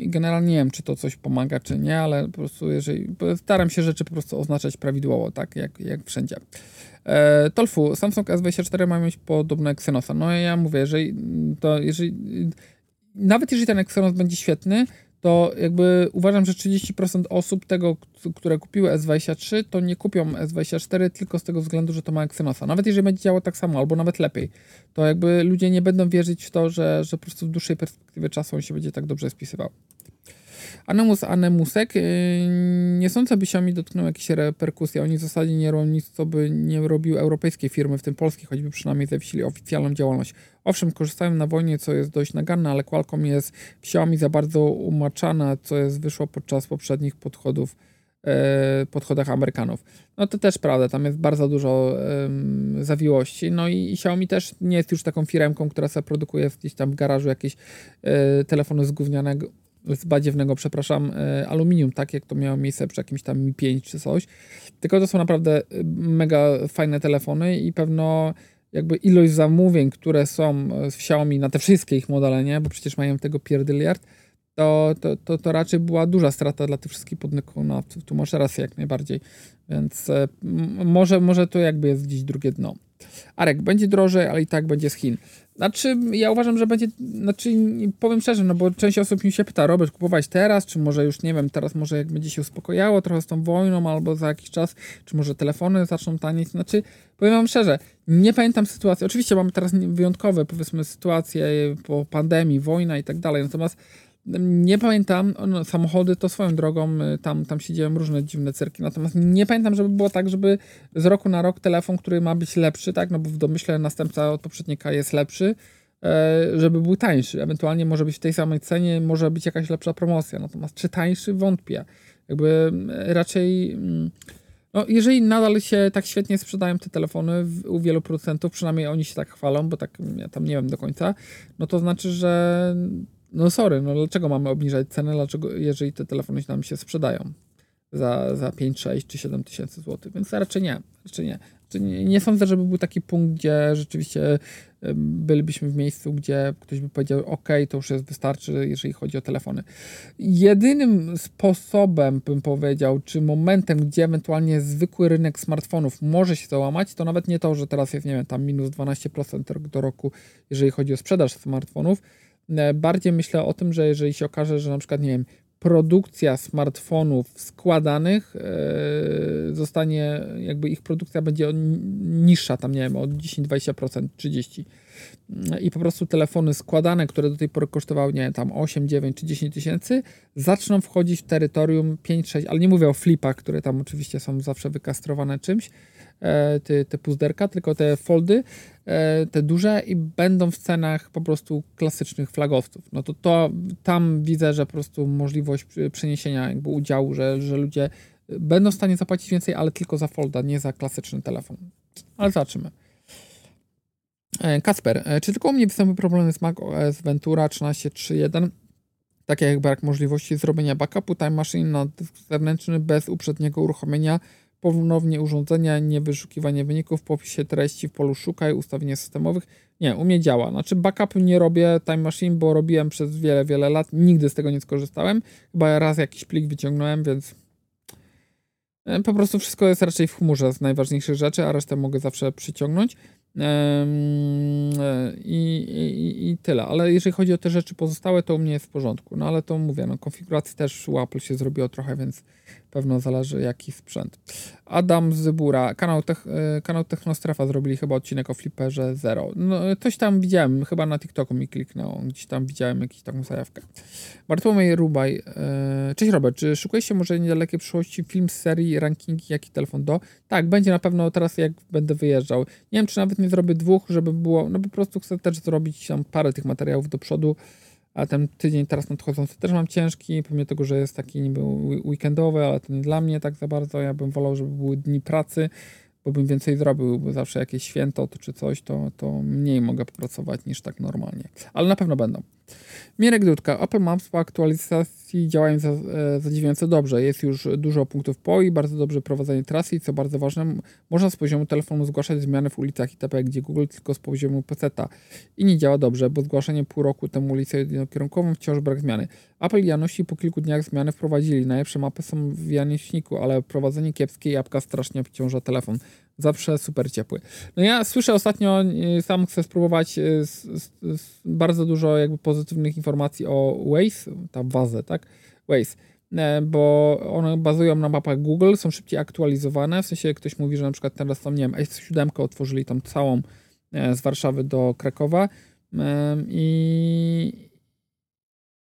i generalnie nie wiem, czy to coś pomaga, czy nie, ale po prostu jeżeli, staram się rzeczy po prostu oznaczać prawidłowo, tak, jak, jak wszędzie. E, Tolfu, Samsung S24 ma mieć podobne Exynosa. No ja mówię, jeżeli to, jeżeli, nawet jeżeli ten Exynos będzie świetny, to jakby uważam, że 30% osób tego, które kupiły S23, to nie kupią S24 tylko z tego względu, że to ma Exynosa. Nawet jeżeli będzie działało tak samo, albo nawet lepiej, to jakby ludzie nie będą wierzyć w to, że, że po prostu w dłuższej perspektywie czasu on się będzie tak dobrze spisywał. Anemus Anemusek, yy, nie sądzę, by Xiaomi dotknął jakieś reperkusje. Oni w zasadzie nie robią nic, co by nie robiły europejskie firmy, w tym polskie, choćby przynajmniej zawiesili oficjalną działalność. Owszem, korzystają na wojnie, co jest dość naganne, ale Qualcomm jest w Xiaomi za bardzo umaczana, co jest wyszło podczas poprzednich podchodów e, podchodach Amerykanów. No to też prawda, tam jest bardzo dużo um, zawiłości. No i, i Xiaomi też nie jest już taką firmką, która sobie produkuje gdzieś tam w garażu jakieś e, telefony z gównianego, z badziewnego, przepraszam, e, aluminium, tak jak to miało miejsce przy jakimś tam Mi 5 czy coś. Tylko to są naprawdę e, mega fajne telefony i pewno jakby ilość zamówień, które są w Xiaomi na te wszystkie ich modele, nie? Bo przecież mają tego pierdyliard, to, to, to, to raczej była duża strata dla tych wszystkich. No, tu masz rację jak najbardziej. Więc e, może, może to jakby jest gdzieś drugie dno. Arek, będzie drożej, ale i tak będzie z Chin. Znaczy, ja uważam, że będzie, znaczy, powiem szczerze, no bo część osób mi się pyta, Robert, kupować teraz, czy może już, nie wiem, teraz może jak będzie się uspokojało trochę z tą wojną, albo za jakiś czas, czy może telefony zaczną tanieć, znaczy, powiem wam szczerze, nie pamiętam sytuacji, oczywiście mamy teraz wyjątkowe, powiedzmy, sytuacje po pandemii, wojna i tak dalej, natomiast nie pamiętam, no, samochody to swoją drogą, y, tam, tam się dzieją różne dziwne cyrki, natomiast nie pamiętam, żeby było tak, żeby z roku na rok telefon, który ma być lepszy, tak, no bo w domyśle następca od poprzednika jest lepszy, e, żeby był tańszy. Ewentualnie może być w tej samej cenie, może być jakaś lepsza promocja, natomiast czy tańszy, wątpię. Jakby raczej... Mm, no, jeżeli nadal się tak świetnie sprzedają te telefony u wielu producentów, przynajmniej oni się tak chwalą, bo tak ja tam nie wiem do końca, no to znaczy, że no sorry, no dlaczego mamy obniżać cenę, dlaczego, jeżeli te telefony nam się sprzedają za, za 5, 6 czy 7 tysięcy złotych, więc raczej nie, raczej nie. Nie, nie sądzę, żeby był taki punkt, gdzie rzeczywiście bylibyśmy w miejscu, gdzie ktoś by powiedział, ok, to już jest wystarczy, jeżeli chodzi o telefony. Jedynym sposobem, bym powiedział, czy momentem, gdzie ewentualnie zwykły rynek smartfonów może się załamać, to nawet nie to, że teraz jest, nie wiem, tam minus 12% do roku, jeżeli chodzi o sprzedaż smartfonów, bardziej myślę o tym, że jeżeli się okaże, że na przykład, nie wiem, produkcja smartfonów składanych e, zostanie, jakby ich produkcja będzie niższa, tam nie wiem, o 10, 20%, 30%. I po prostu telefony składane, które do tej pory kosztowały, nie wiem, tam 8, 9 czy 10 tysięcy, zaczną wchodzić w terytorium 5, 6, ale nie mówię o flipach, które tam oczywiście są zawsze wykastrowane czymś, E, te, te puzderka, tylko te foldy, e, te duże i będą w cenach po prostu klasycznych flagowców. No to, to tam widzę, że po prostu możliwość przeniesienia jakby udziału, że, że ludzie będą w stanie zapłacić więcej, ale tylko za folda, nie za klasyczny telefon. Ale zobaczymy. E, Kasper, czy tylko u mnie występują problemy z Mac OS Ventura 13.3.1? Takie jak brak możliwości zrobienia backupu Time Machine na zewnętrzny bez uprzedniego uruchomienia ponownie urządzenia, nie wyszukiwanie wyników, w opisie treści w polu szukaj, ustawienia systemowych. Nie, u mnie działa. Znaczy backupu nie robię Time Machine, bo robiłem przez wiele, wiele lat. Nigdy z tego nie skorzystałem. Chyba raz jakiś plik wyciągnąłem, więc e, po prostu wszystko jest raczej w chmurze z najważniejszych rzeczy, a resztę mogę zawsze przyciągnąć. I, i, I, tyle. Ale jeżeli chodzi o te rzeczy pozostałe, to u mnie jest w porządku. No ale to mówię, no konfiguracji też u Apple się zrobiło trochę, więc pewno zależy jaki sprzęt. Adam Zybura, kanał, Tech, e, kanał Technostrefa zrobili chyba odcinek o Flipperze Zero. No, coś tam widziałem, chyba na TikToku mi kliknął, gdzieś tam widziałem jakąś taką zajawkę. Bartłomiej Rubaj, e, cześć Robert, czy szukujesz się może niedalekiej przyszłości film z serii rankingi, jaki telefon do? Tak, będzie na pewno teraz jak będę wyjeżdżał. Nie wiem, czy nawet nie zrobię dwóch, żeby było, no po prostu chcę też zrobić tam parę tych materiałów do przodu, a ten tydzień teraz nadchodzący też mam ciężki, pomimo tego, że jest taki niby weekendowy, ale to nie dla mnie tak za bardzo. Ja bym wolał, żeby były dni pracy, bo bym więcej zrobił, bo zawsze jakieś święto czy coś, to, to mniej mogę popracować niż tak normalnie. Ale na pewno będą. Mirek Dudka. Apple Maps po aktualizacji działają za, e, zadziwiająco dobrze. Jest już dużo punktów po i bardzo dobrze prowadzenie trasy i co bardzo ważne, można z poziomu telefonu zgłaszać zmiany w ulicach itp., gdzie Google tylko z poziomu PC-a. I nie działa dobrze, bo zgłaszanie pół roku temu ulicę jednokierunkową wciąż brak zmiany. Apple i Janusi po kilku dniach zmiany wprowadzili. Najlepsze mapy są w Janieśniku, ale prowadzenie kiepskie i apka strasznie obciąża telefon zawsze super ciepły. No ja słyszę ostatnio, y, sam chcę spróbować z, z, z bardzo dużo jakby pozytywnych informacji o Waze, ta bazę, tak? Waze e, bo one bazują na mapach Google, są szybciej aktualizowane, w sensie ktoś mówi, że na przykład teraz tam, nie wiem, S7 otworzyli tam całą e, z Warszawy do Krakowa i,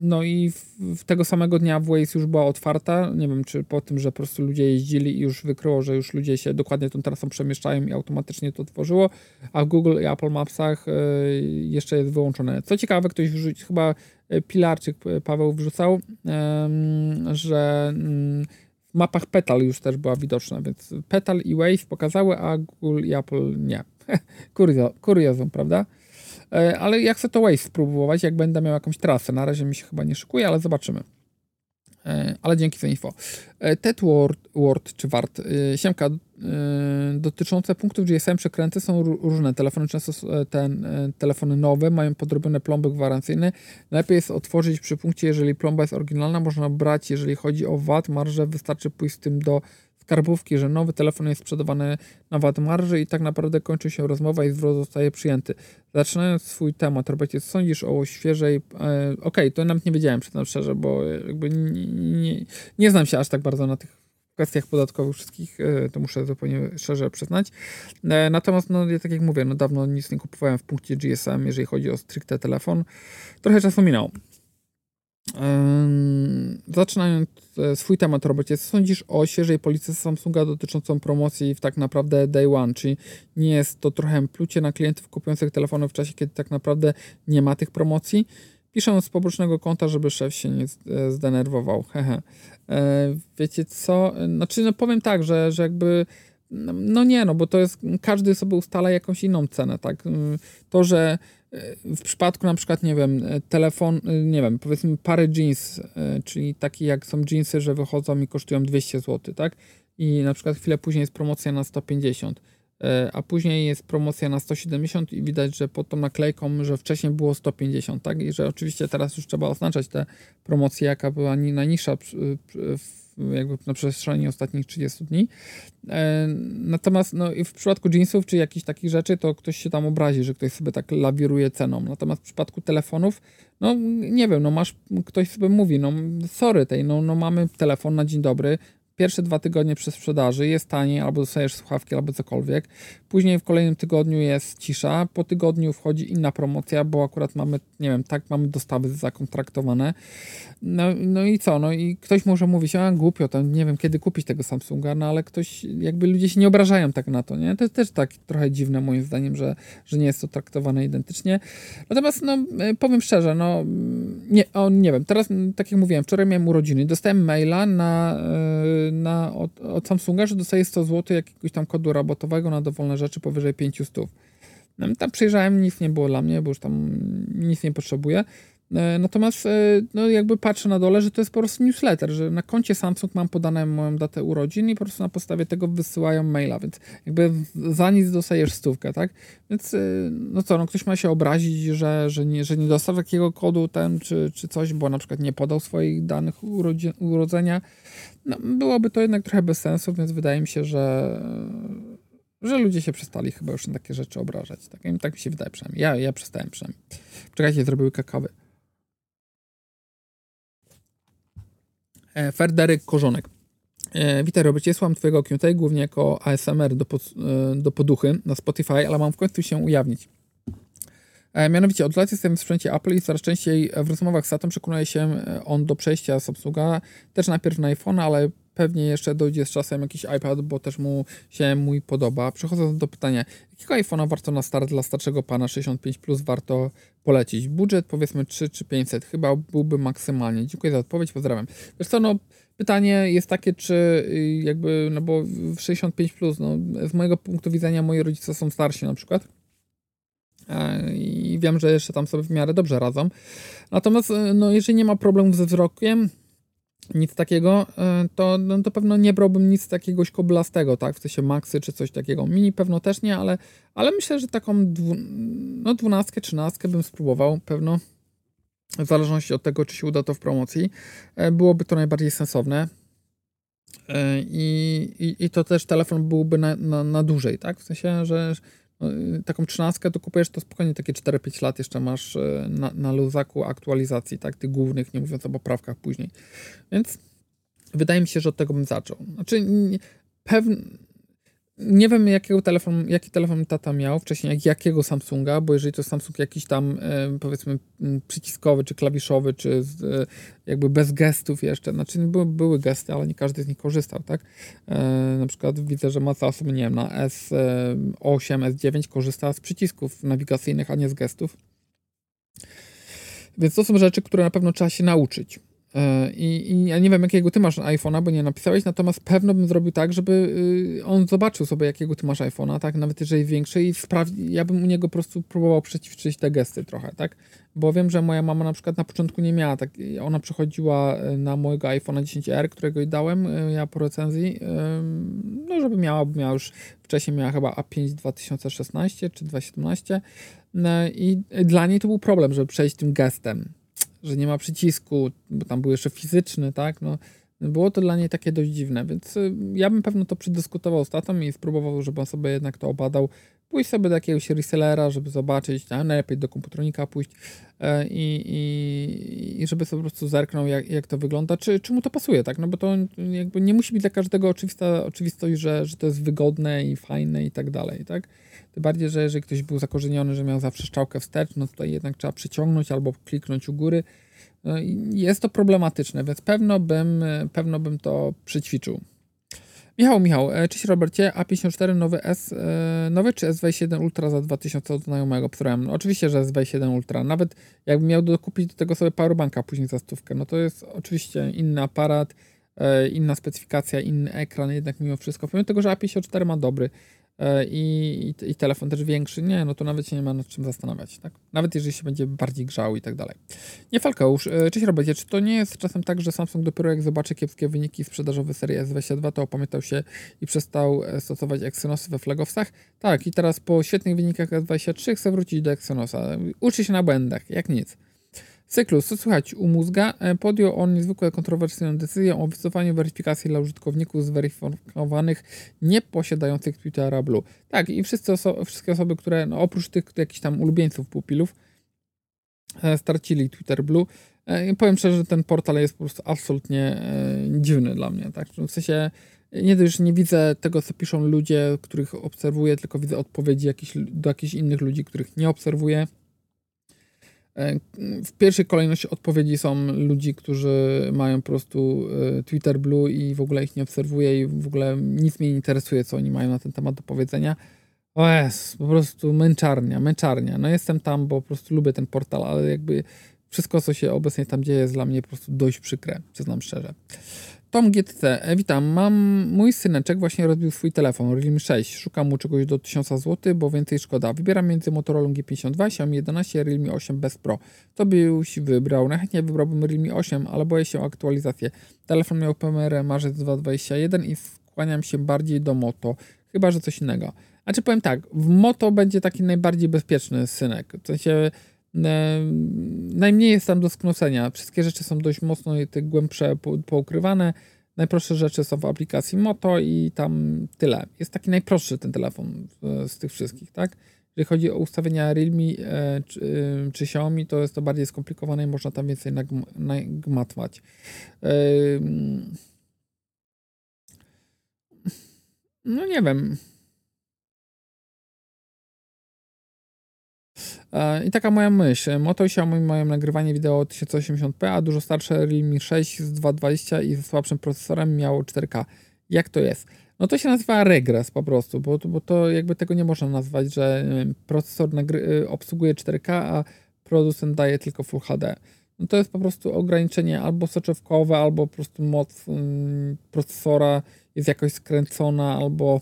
no i w, w tego samego dnia Waze już była otwarta. Nie wiem, czy po tym, że po prostu ludzie jeździli i już wykryło, że już ludzie się dokładnie tą trasą przemieszczają i automatycznie to tworzyło, a w Google i Apple Mapsach y, jeszcze jest wyłączone. Co ciekawe, ktoś wrzucił, chyba e, Pilarczyk e, Paweł wrzucał, y, że y, w mapach Petal już też była widoczna, więc Petal i Waze pokazały, a Google i Apple nie. Kurio, kuriozum, prawda? E, ale ja chcę to Waze spróbować, jak będę miał jakąś trasę. Na razie mi się chyba nie szykuje, ale zobaczymy. E, ale dzięki za info. E, TED Word, Word czy Wart. Siemka, dotyczące punktów GSM przekręty są różne. Telefony często te telefony nowe mają podrobione plomby gwarancyjne. Lepiej jest otworzyć przy punkcie, jeżeli plomba jest oryginalna, można brać, jeżeli chodzi o VAT, marżę, wystarczy pójść z tym do skarbówki, że nowy telefon jest sprzedawany na VAT marży i tak naprawdę kończy się rozmowa i zwrot zostaje przyjęty. Zaczynając swój temat, Robercie, co sądzisz o świeżej... E, Okej, okay, to nawet nie wiedziałem, przyznam szczerze, bo jakby nie, nie, nie znam się aż tak bardzo na tych kwestiach podatkowych wszystkich, e, to muszę zupełnie szczerze przyznać. E, natomiast, no, ja tak jak mówię, no, dawno nic nie kupowałem w punkcie GSM, jeżeli chodzi o stricte telefon. Trochę czasu minęło. Zaczynając e, swój temat, Robercie, co sądzisz o świeżej polityce Samsunga dotyczącą promocji w tak naprawdę day one? Czy nie jest to trochę plucie na klientów kupujących telefony w czasie, kiedy tak naprawdę nie ma tych promocji? Piszę z pobocznego konta, żeby szef się nie e, zdenerwował. Hehe. E, wiecie co? Znaczy, no powiem tak, że, że jakby no nie, no bo to jest, każdy sobie ustala jakąś inną cenę, tak? To, że w przypadku na przykład, nie wiem, telefon, nie wiem, powiedzmy pary jeans, czyli takie jak są jeansy, że wychodzą i kosztują 200 zł, tak? I na przykład chwilę później jest promocja na 150 a później jest promocja na 170 i widać, że pod tą naklejką, że wcześniej było 150, tak? I że oczywiście teraz już trzeba oznaczać te promocje, jaka była najniższa jakby na przestrzeni ostatnich 30 dni. E, natomiast no, w przypadku jeansów czy jakichś takich rzeczy, to ktoś się tam obrazi, że ktoś sobie tak lawiruje ceną. Natomiast w przypadku telefonów, no nie wiem, no masz, ktoś sobie mówi, no sorry tej, no, no mamy telefon na dzień dobry, pierwsze dwa tygodnie przy sprzedaży jest taniej, albo dostajesz słuchawki, albo cokolwiek. Później w kolejnym tygodniu jest cisza. Po tygodniu wchodzi inna promocja, bo akurat mamy, nie wiem, tak mamy dostawy zakontraktowane. No, no i co? No i ktoś może mówić, a głupio, to nie wiem kiedy kupić tego Samsunga, no ale ktoś, jakby ludzie się nie obrażają tak na to, nie? To jest też tak trochę dziwne moim zdaniem, że, że nie jest to traktowane identycznie. Natomiast, no, e, powiem szczerze, no, nie, o, nie wiem, teraz, tak jak mówiłem, wczoraj miałem urodziny, dostałem maila na, e, na, od, od Samsunga, że dostaję 100 zł jakiegoś tam kodu rabatowego na dowolne rzeczy powyżej 500. No, tam przyjrzałem, nic nie było dla mnie, bo już tam nic nie potrzebuję. E, natomiast e, no jakby patrzę na dole, że to jest po prostu newsletter, że na koncie Samsung mam podane moją datę urodzin i po prostu na podstawie tego wysyłają maila, więc jakby za nic dostajesz stówkę, tak? Więc e, no co, no ktoś ma się obrazić, że, że, nie, że nie dostał takiego kodu ten czy, czy coś, bo na przykład nie podał swoich danych urodzin, urodzenia. No, byłoby to jednak trochę bez sensu, więc wydaje mi się, że że ludzie się przestali chyba już na takie rzeczy obrażać. Tak, tak mi się wydaje przynajmniej. Ja, ja przestałem przynajmniej. Czekajcie, zrobiły kakawy. E, Ferderyk Korzonek. E, witaj Robercie, słucham Twojego Q&A głównie jako ASMR do, pod, e, do poduchy na Spotify, ale mam w końcu się ujawnić. Mianowicie od lat jestem w sprzęcie Apple i coraz częściej w rozmowach z Satem przekonuje się on do przejścia z obsługa, też najpierw na iPhone, ale pewnie jeszcze dojdzie z czasem jakiś iPad, bo też mu się mój podoba. Przechodząc do pytania, jakiego iPhone'a warto na start dla starszego pana 65 plus warto polecić? Budżet powiedzmy 3 czy 500, chyba byłby maksymalnie. Dziękuję za odpowiedź, pozdrawiam. Wiesz co, no pytanie jest takie, czy y, jakby, no bo w 65 plus, no z mojego punktu widzenia moi rodzice są starsi na przykład e, i wiem, że jeszcze tam sobie w miarę dobrze radzą. Natomiast y, no, jeżeli nie ma problemów ze wzrokiem, nic takiego, e, to, no, to pewno nie brałbym nic takiegoś koblastego, tak? W sensie maxy czy coś takiego. Mini pewno też nie, ale, ale myślę, że taką dwu, no, dwunastkę, trzynastkę bym spróbował pewno. W zależności od tego, czy się uda to w promocji. E, byłoby to najbardziej sensowne. E, I, i, i to też telefon byłby na, na, na dłużej, tak? W sensie, że taką trzynastkę to kupujesz to spokojnie takie 4-5 lat jeszcze masz e, na, na luzaku aktualizacji, tak, tych głównych, nie mówiąc o poprawkach później. Więc wydaje mi się, że od tego bym zaczął. Znaczy, pewnie nie wiem, jakiego telefon, jaki telefon tata miał wcześniej, jak, jakiego Samsunga, bo jeżeli to Samsung jakiś tam e, powiedzmy przyciskowy, czy klawiszowy, czy z, e, jakby bez gestów jeszcze, znaczy były, były gesty, ale nie każdy z nich korzystał, tak? E, na przykład widzę, że masa osób, nie wiem, na S8, S9 korzysta z przycisków nawigacyjnych, a nie z gestów. Więc to są rzeczy, które na pewno trzeba się nauczyć. E, I, I, ja nie wiem, jakiego ty masz iPhone'a, bo nie napisałeś, natomiast pewno bym zrobił tak, żeby y, on zobaczył sobie, jakiego ty masz iPhone'a, tak, nawet jeżeli większy i sprawdzi, ja bym u niego po prostu próbował przeciwczyć te gesty trochę, tak, bo wiem, że moja mama na przykład na początku nie miała, tak, ona przechodziła y, na mojego iPhone'a 10R, którego jej dałem, y, ja po recenzji, no, żeby miała, bo miała już, wcześniej miała chyba A5 2016 czy 2017 no, i dla niej to był problem, żeby przejść tym gestem, że nie ma przycisku, bo tam był jeszcze fizyczny, tak? No, było to dla niej takie dość dziwne, więc y, ja bym pewno to przedyskutował z tatą i spróbował, żeby on sobie jednak to obadał. Pójść sobie do jakiegoś resellera, żeby zobaczyć, a najlepiej do komputronika pójść e, i, i, i żeby sobie po prostu zerknął, jak, jak to wygląda, czy, czy mu to pasuje, tak? No bo to jakby nie musi być dla każdego oczywista oczywistość, że, że to jest wygodne i fajne i tak dalej, tak? Tym bardziej, że jeżeli ktoś był zakorzeniony, że miał zawsze strzałkę wstecz, no tutaj jednak trzeba przyciągnąć albo kliknąć u góry. No jest to problematyczne, więc pewno bym, pewno bym to przećwiczył. Michał, Michał, e, cześć Robercie, A54 nowy S, e, nowy czy S27 Ultra za 2000 od znajomego, którym, no, oczywiście, że S27 Ultra, nawet jakbym miał dokupić do tego sobie powerbanka później za stówkę, no to jest oczywiście inny aparat, e, inna specyfikacja, inny ekran, jednak mimo wszystko, pomimo tego, że A54 ma dobry, i, i, telefon też większy, nie, no to nawet się nie ma nad czym zastanawiać, tak? Nawet jeżeli się będzie bardziej grzał i tak dalej. Nie, Falkeusz, e, cześć Robercie, czy to nie jest czasem tak, że Samsung dopiero jak zobaczy kiepskie wyniki sprzedażowe serii S22, to opamiętał się i przestał e, stosować Exynosy we flagowcach? Tak, i teraz po świetnych wynikach S23 chce wrócić do Exynosa. Uczy się na błędach, jak nic. Cyklus, co słychać u mózga? E, podjął on niezwykle kontrowersyjną decyzję o wycofaniu weryfikacji dla użytkowników zweryfikowanych nieposiadających Twittera Blue. Tak, i oso wszystkie osoby, które no, oprócz tych jakichś tam ulubieńców pupilów e, stracili Twitter Blue. E, powiem szczerze, że ten portal jest po prostu absolutnie e, dziwny dla mnie. Tak? W sensie nie dość, nie widzę tego, co piszą ludzie, których obserwuję, tylko widzę odpowiedzi do jakichś innych ludzi, których nie obserwuję. W pierwszej kolejności odpowiedzi są ludzi, którzy mają po prostu e, Twitter Blue i w ogóle ich nie obserwuję i w ogóle nic mnie nie interesuje, co oni mają na ten temat do powiedzenia. O jest, po prostu męczarnia, męczarnia. No jestem tam, bo po prostu lubię ten portal, ale jakby wszystko, co się obecnie tam dzieje, jest dla mnie po prostu dość przykre, przyznam szczerze. Tom GTC, witam. Mam mój syneczek właśnie rozbił swój telefon Realme 6. Szukam mu czegoś do 1000 zł, bo więcej szkoda. Wybieram między Motorola G52, Xiaomi 11 a Realme 8 bez Pro. To byś wybrał. Najchętniej wybrałbym Realme 8, ale boję się o aktualizację. Telefon miał PMR marzec 2021 i skłaniam się bardziej do Moto. Chyba, że coś innego. A czy powiem tak, w Moto będzie taki najbardziej bezpieczny synek. W sensie najmniej jest tam do sknocenia. Wszystkie rzeczy są dość mocno te głębsze poukrywane. Najprostsze rzeczy są w aplikacji Moto i tam tyle. Jest taki najprostszy ten telefon z tych wszystkich, tak? Jeżeli chodzi o ustawienia Realme e, czy, e, czy Xiaomi, to jest to bardziej skomplikowane i można tam więcej nagmatwać. No nie wiem. I taka moja myśl. Moto i Xiaomi mają nagrywanie wideo 1080p, a dużo starsze Realme 6 z 220 i ze słabszym procesorem miało 4K. Jak to jest? No to się nazywa regres po prostu, bo, bo to jakby tego nie można nazwać, że procesor y, obsługuje 4K, a producent daje tylko Full HD. No to jest po prostu ograniczenie albo soczewkowe, albo po prostu moc procesora jest jakoś skręcona, albo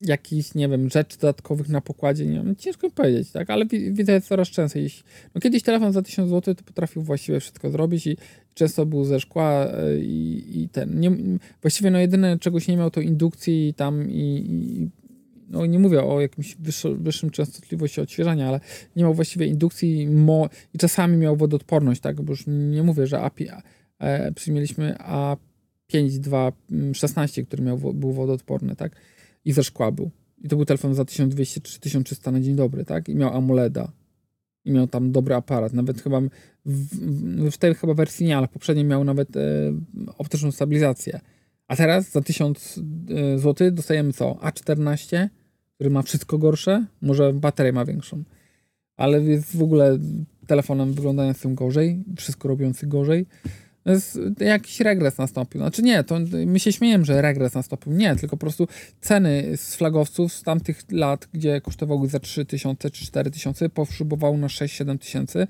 jakichś, nie wiem, rzeczy dodatkowych na pokładzie, nie wiem, ciężko mi powiedzieć, tak, ale widzę coraz częściej. No kiedyś telefon za 1000 zł to potrafił właściwie wszystko zrobić i często był ze szkła e, i, i ten, nie, właściwie no jedyne czegoś nie miał to indukcji tam i, i no nie mówię o jakimś wyższym częstotliwości odświeżania, ale nie miał właściwie indukcji mo, i czasami miał wodoodporność, tak, bo już nie mówię, że API, e, przyjmieliśmy A5216, który miał, był wodoodporny, tak, i ze szkła był. I to był telefon za 1200 czy 1300 na dzień dobry, tak? I miał AMOLEDa. I miał tam dobry aparat. Nawet chyba w, w, w tej chyba wersji nie, ale poprzedniej miał nawet e, optyczną stabilizację. A teraz za 1000 e, zł dostajemy co? A14, który ma wszystko gorsze, może baterię ma większą. Ale jest w ogóle telefonem wyglądającym gorzej, wszystko robiący gorzej jakiś regres nastąpił. Znaczy nie, to my się śmiejemy, że regres nastąpił. Nie, tylko po prostu ceny z flagowców z tamtych lat, gdzie kosztowały za 3 tysiące czy 4 tysiące, powszybowały na 6-7 tysięcy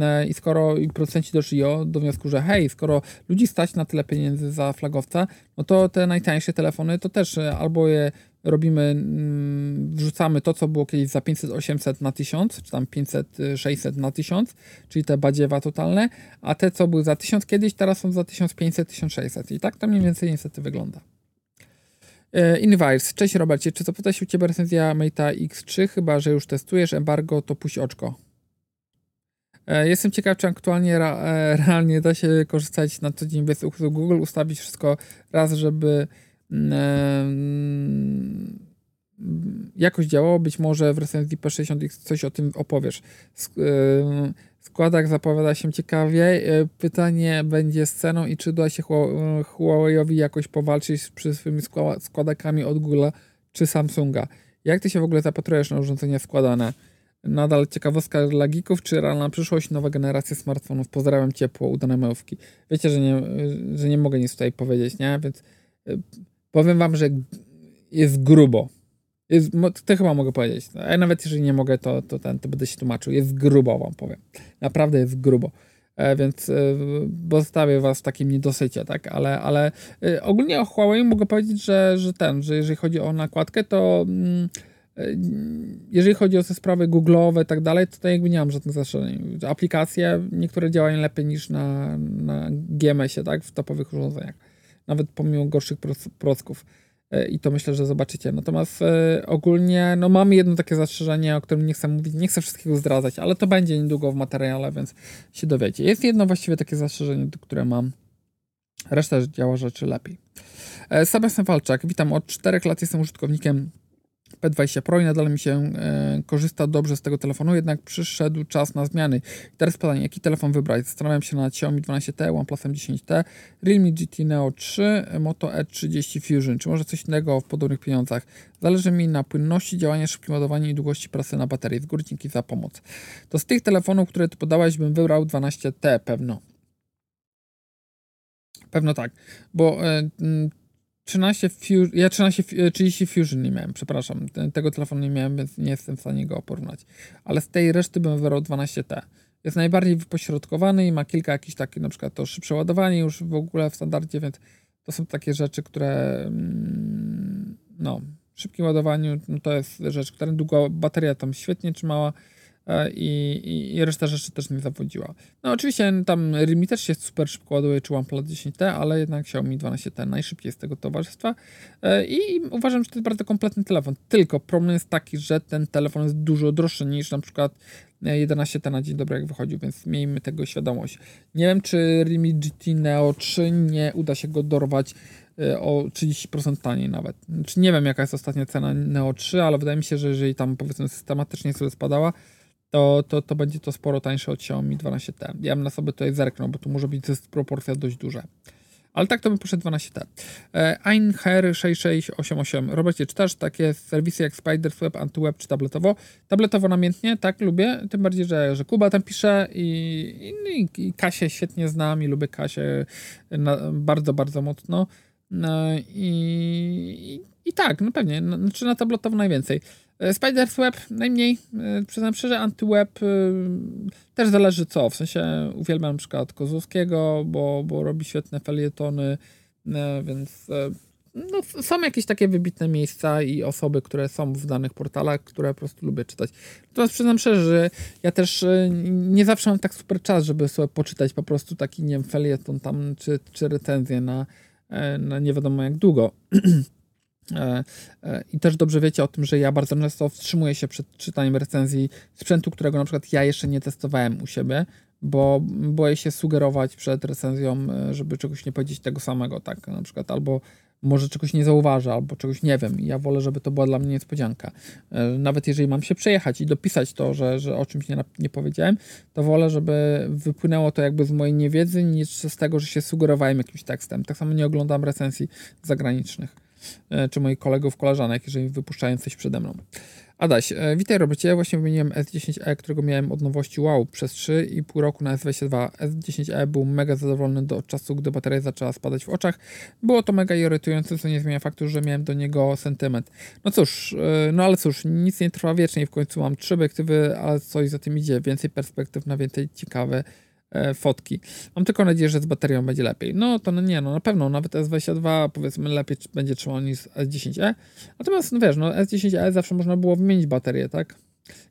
e, i skoro producenci doszli do wniosku, że hej, skoro ludzi stać na tyle pieniędzy za flagowca, no to te najtańsze telefony to też e, albo je robimy, mm, wrzucamy to, co było kiedyś za 500-800 na 1000, czy tam 500-600 na 1000, czyli te badziewa totalne, a te, co były za 1000 kiedyś, teraz są za 1500-1600 i tak to mniej więcej niestety wygląda. E, Invirus. Cześć Robercie, czy zapyta się u Ciebie recenzja Mate'a X3? Chyba, że już testujesz embargo, to puść oczko. E, jestem ciekaw, czy aktualnie e, realnie da się korzystać na co dzień bez usług Google, ustawić wszystko raz, żeby jakoś działało. Być może w recenzji P60X coś o tym opowiesz. Składak zapowiada się ciekawie. E, pytanie będzie z ceną i czy da się Huawei'owi jakoś powalczyć przy swoimi składakami od Google czy Samsunga. Jak ty się w ogóle zapatrujesz na urządzenia składane? Nadal ciekawostka dla geeków, czy realna przyszłość, nowa generacja smartfonów? Pozdrawiam ciepło, udane małówki. Wiecie, że nie, że nie mogę nic tutaj powiedzieć, nie? Więc powiem wam, że jest grubo. Jest, to chyba mogę powiedzieć. A nawet jeżeli nie mogę, to, to, ten, to będę się tłumaczył. Jest grubo, wam powiem. Naprawdę jest grubo. e, więc pozostawię was w takim niedosycie, tak, ale, ale ogólnie o Huawei mogę powiedzieć, że, że ten, że jeżeli chodzi o nakładkę, to mm, jeżeli chodzi o te sprawy google'owe i tak dalej, to tutaj jakby nie mam żadnych zastrzeżeń. Aplikacje niektóre działają lepiej niż na, na GMS-ie, tak, w topowych urządzeniach. Nawet pomimo gorszych procków. E, I to myślę, że zobaczycie. Natomiast e, ogólnie, no mamy jedno takie zastrzeżenie, o którym nie chcę mówić, nie chcę wszystkiego zdradzać, ale to będzie niedługo w materiale, więc się dowiecie. Jest jedno właściwie takie zastrzeżenie, które mam. Reszta działa rzeczy lepiej. E, Sebastian Walczak, witam. Od 4 lat jestem użytkownikiem P20 Pro i nadal mi się e, korzysta dobrze z tego telefonu, jednak przyszedł czas na zmiany. I teraz pytanie, jaki telefon wybrać? Zastanawiam się nad Xiaomi 12T, OnePlus M10T, Realme GT Neo 3, Moto E30 Fusion, czy może coś innego w podobnych pieniądzach. Zależy mi na płynności działania, szybkim ładowaniu i długości pracy na baterii. Z góry dzięki za pomoc. To z tych telefonów, które tu podałeś, bym wybrał 12T pewno. Pewno tak, bo e, 13 Fusion, ja 13, 30 Fusion nie miałem, przepraszam. Tego telefonu nie miałem, więc nie jestem w stanie go porównać. Ale z tej reszty bym wybrał 12T. Jest najbardziej wypośrodkowany i ma kilka jakichś takich, na przykład to szybsze ładowanie już w ogóle w standardzie, więc to są takie rzeczy, które mm, no, w szybkim ładowaniu no to jest rzecz, która długo bateria tam świetnie trzymała E, i, i, reszta rzeczy też nie zawodziła. No oczywiście tam Realme też się super szybko ładuje, czy OnePlus 10T, ale jednak Xiaomi 12T najszybciej z tego towarzystwa e, i uważam, że to jest bardzo kompletny telefon. Tylko problem jest taki, że ten telefon jest dużo droższy niż na przykład 11T e, na dzień dobry jak wychodził, więc miejmy tego świadomość. Nie wiem, czy Realme GT Neo 3 nie uda się go dorwać o 30% taniej nawet. Znaczy nie wiem jaka jest ostatnia cena Neo 3, ale wydaje mi się, że jeżeli tam powiedzmy systematycznie sobie spadała, to, to, to będzie to sporo tańsze od Xiaomi 12T. Ja bym na sobie tutaj zerknął, bo tu może być proporcja dość duża. Ale tak to bym poszedł 12T. E, Einher 6688. Robercie, czytasz takie serwisy jak SpiderSweb, AntyWeb czy tabletowo? Tabletowo namiętnie, tak, lubię. Tym bardziej, że, że Kuba tam pisze i, i, i Kasię świetnie znam i lubię Kasię na, bardzo, bardzo mocno. No, i, i, tak, no pewnie, no, znaczy na tabletowo najwięcej. E, Spider's Web najmniej, e, przyznam szczerze, AntyWeb e, też zależy co, w sensie uwielbiam na przykład Kozłowskiego, bo, bo robi świetne felietony, więc no, są jakieś takie wybitne miejsca i osoby, które są w danych portalach, które po prostu lubię czytać. Natomiast przyznam szczerze, że ja też nie zawsze mam tak super czas, żeby sobie poczytać po prostu taki, nie wiem, felieton tam, czy, czy recenzję na, na nie wiadomo jak długo. E, e, I też dobrze wiecie o tym, że ja bardzo często wstrzymuję się przed czytaniem recenzji sprzętu, którego na przykład ja jeszcze nie testowałem u siebie, bo boję się sugerować przed recenzją, e, żeby czegoś nie powiedzieć tego samego, tak na przykład, albo może czegoś nie zauważę, albo czegoś nie wiem. Ja wolę, żeby to była dla mnie niespodzianka. Nawet jeżeli mam się przejechać i dopisać to, że, że o czymś nie, nie powiedziałem, to wolę, żeby wypłynęło to jakby z mojej niewiedzy, niż z tego, że się sugerowałem jakimś tekstem. Tak samo nie oglądam recenzji zagranicznych. E, czy moich kolegów, koleżanek, jeżeli wypuszczają coś przede mną. Adaś, e, witaj Robercie, ja właśnie wymieniłem S10e, którego miałem od nowości wow przez 3,5 roku na S22. S10e był mega zadowolony do czasu, gdy bateria zaczęła spadać w oczach. Było to mega irytujące, co nie zmienia faktu, że miałem do niego sentyment. No cóż, e, no ale cóż, nic nie trwa wiecznie, w końcu mam trzy obiektywy, ale coś za tym idzie, więcej perspektyw na więcej ciekawe fotki. Mam tylko nadzieję, że z baterią będzie lepiej. No to nie, no na pewno nawet S22 powiedzmy lepiej będzie trzymał niż S10e. Natomiast no wiesz, no S10e zawsze można było wymienić baterię, tak?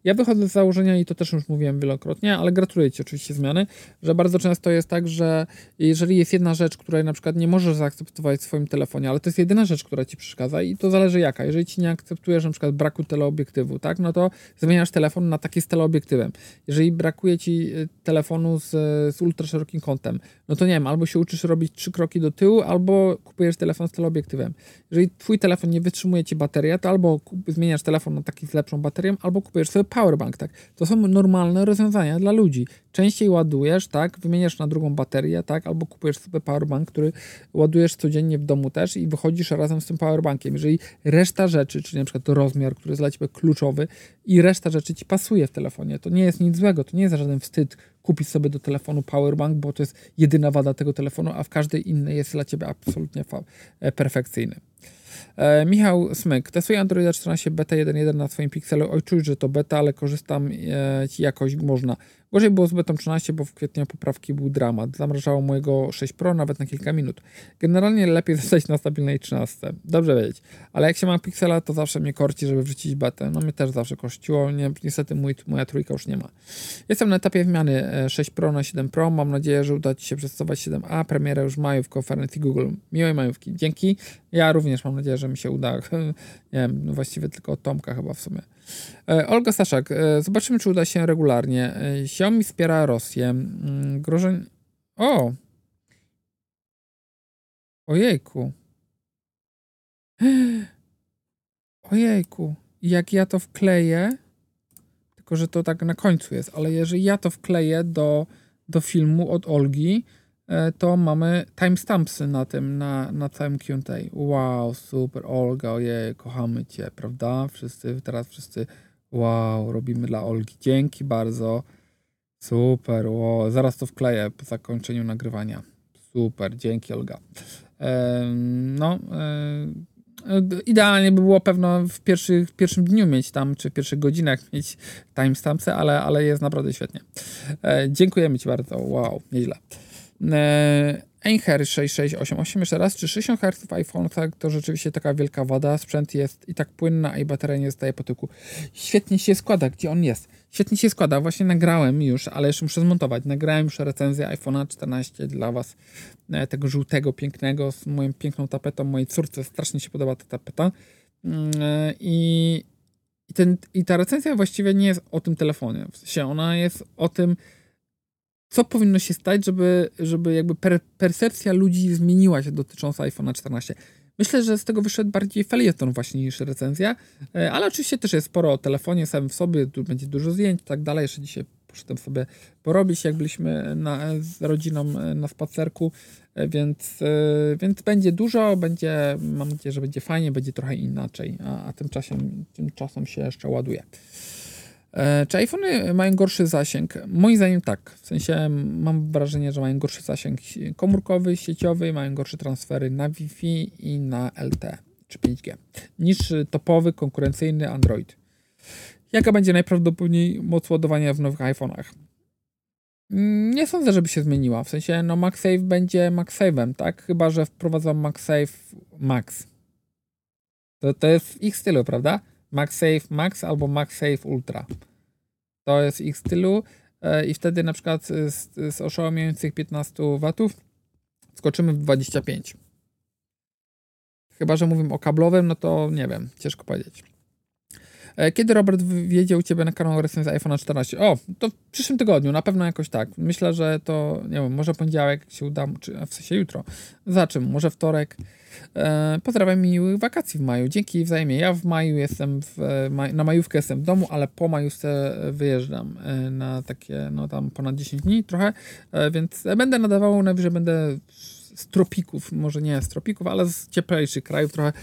Ja wychodzę z założenia i to też już mówiłem wielokrotnie, ale gratuluję Ci oczywiście zmiany, że bardzo często jest tak, że jeżeli jest jedna rzecz, której na przykład nie możesz zaakceptować w swoim telefonie, ale to jest jedyna rzecz, która Ci przeszkadza i to zależy jaka. Jeżeli Ci nie akceptujesz na przykład braku teleobiektywu, tak, no to zmieniasz telefon na taki z teleobiektywem. Jeżeli brakuje Ci y, telefonu z, z ultra szerokim kątem, no to nie wiem, albo się uczysz robić trzy kroki do tyłu, albo kupujesz telefon z teleobiektywem. Jeżeli Twój telefon nie wytrzymuje Ci bateria, to albo zmieniasz telefon na taki z lepszą baterią, albo kupujesz sobie powerbank, tak? To są normalne rozwiązania dla ludzi. Częściej ładujesz, tak? Wymieniasz na drugą baterię, tak? Albo kupujesz sobie powerbank, który ładujesz codziennie w domu też i wychodzisz razem z tym powerbankiem. Jeżeli reszta rzeczy, czyli na przykład rozmiar, który jest dla Ciebie kluczowy i reszta rzeczy Ci pasuje w telefonie, to nie jest nic złego, to nie jest żaden wstyd kupić sobie do telefonu powerbank, bo to jest jedyna wada tego telefonu, a w każdej innej jest dla Ciebie absolutnie e, perfekcyjny. E, Michał Smyk. Testuję Androida 14 beta 1.1 na swoim Pixelu. Oj, czuć, że to beta, ale korzystam e, jakoś można. Gorzej było z betą 13, bo w kwietniu poprawki był dramat. Zamrażało mojego 6 Pro nawet na kilka minut. Generalnie lepiej zostać na stabilnej 13. Dobrze wiedzieć. Ale jak się ma Pixela, to zawsze mnie korci, żeby wrzucić betę. No mnie też zawsze kościło. Nie, niestety mój, moja trójka już nie ma. Jestem na etapie wymiany 6 Pro na 7 Pro. Mam nadzieję, że uda Ci się przestosować 7a. Premiera już w maju w konferencji Google. Miłej majówki. Dzięki. Ja również mam nadzieję, że mi się uda. nie wiem, no właściwie tylko Tomka chyba w sumie. E, Olga Staszak, e, zobaczymy, czy uda się regularnie. E, Xiaomi wspiera Rosję. Mm, grożeń. O! Ojejku. Ojejku. Jak ja to wkleję, tylko że to tak na końcu jest, ale jeżeli ja to wkleję do, do filmu od Olgi, to mamy timestampsy na tym, na, na całym Q&A. Wow, super, Olga, ojej, kochamy Cię, prawda? Wszyscy, teraz wszyscy Wow, robimy dla Olgi. Dzięki bardzo. Super, wow. zaraz to wkleję po zakończeniu nagrywania. Super, dzięki Olga. no, idealnie by było pewno w, w pierwszym dniu mieć tam, czy w pierwszych godzinach mieć timestampsy, ale, ale jest naprawdę świetnie. E, dziękujemy Ci bardzo. Wow, nieźle. Einher 6688 jeszcze raz, czy 60 Hz iPhone tak, to rzeczywiście taka wielka wada, sprzęt jest i tak płynny, a i bateria nie zostaje po tyku. Świetnie się składa, gdzie on jest. Świetnie się składa, właśnie nagrałem już, ale jeszcze muszę zmontować. Nagrałem już recenzję iPhone'a 14 dla Was, e, tego żółtego, pięknego, z moją piękną tapetą. Mojej córce strasznie się podoba ta tapeta. Mm, e, I, i, ten, I ta recenzja właściwie nie jest o tym telefonie. W sensie ona jest o tym, co powinno się stać, żeby, żeby jakby per, percepcja ludzi zmieniła się dotycząca iPhone'a 14. Myślę, że z tego wyszedł bardziej felieton właśnie niż recenzja, e, ale oczywiście też jest sporo o telefonie samym w sobie, tu będzie dużo zdjęć i tak dalej. Jeszcze dzisiaj poszedłem sobie porobić, jak byliśmy na, z rodziną e, na spacerku, e, więc, więc będzie dużo, będzie, mam nadzieję, że będzie fajnie, będzie trochę inaczej, a, a tymczasem, tymczasem się jeszcze ładuje. E, czy iPhony mają gorszy zasięg? Moim zdaniem tak. W sensie mam wrażenie, że mają gorszy zasięg komórkowy, sieciowy, mają gorsze transfery na Wi-Fi i na LTE czy 5G niż topowy, konkurencyjny Android. Jaka będzie najprawdopodobniej moc ładowania w nowych iPhone'ach? Nie sądzę, żeby się zmieniła. W sensie, no MagSafe będzie MagSafe'em, tak? Chyba, że wprowadzą MagSafe Max. To, to jest ich stylu, prawda? MagSafe Max albo MagSafe Ultra. To jest ich stylu e, i wtedy na przykład z, z oszałamiających 15 W skoczymy w 25. Chyba, że mówimy o kablowym, no to nie wiem, ciężko powiedzieć. E, kiedy Robert wjedzie u Ciebie na kanał recenzji iPhone 14? O, to w przyszłym tygodniu, na pewno jakoś tak. Myślę, że to, nie wiem, może poniedziałek się uda, czy w sensie jutro. Za czym? Może wtorek. E, pozdrawiam miłych wakacji w maju. Dzięki wzajemnie. Ja w maju jestem, w, na majówkę jestem w domu, ale po majówce wyjeżdżam e, na takie, no tam ponad 10 dni trochę, więc będę nadawał, najwyżej będę z tropików, może nie z tropików, ale z cieplejszych krajów trochę,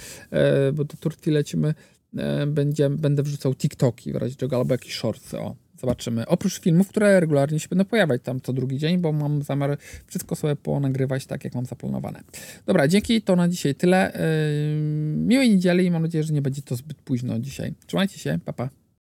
bo do Turcji lecimy E, będzie, będę wrzucał TikToki w razie czego, albo jakieś shortsy, o. Zobaczymy. Oprócz filmów, które regularnie się będą pojawiać tam co drugi dzień, bo mam zamiar wszystko sobie ponagrywać tak, jak mam zaplanowane. Dobra, dzięki, to na dzisiaj tyle. Yy, miłej niedzieli i mam nadzieję, że nie będzie to zbyt późno dzisiaj. Trzymajcie się, pa pa.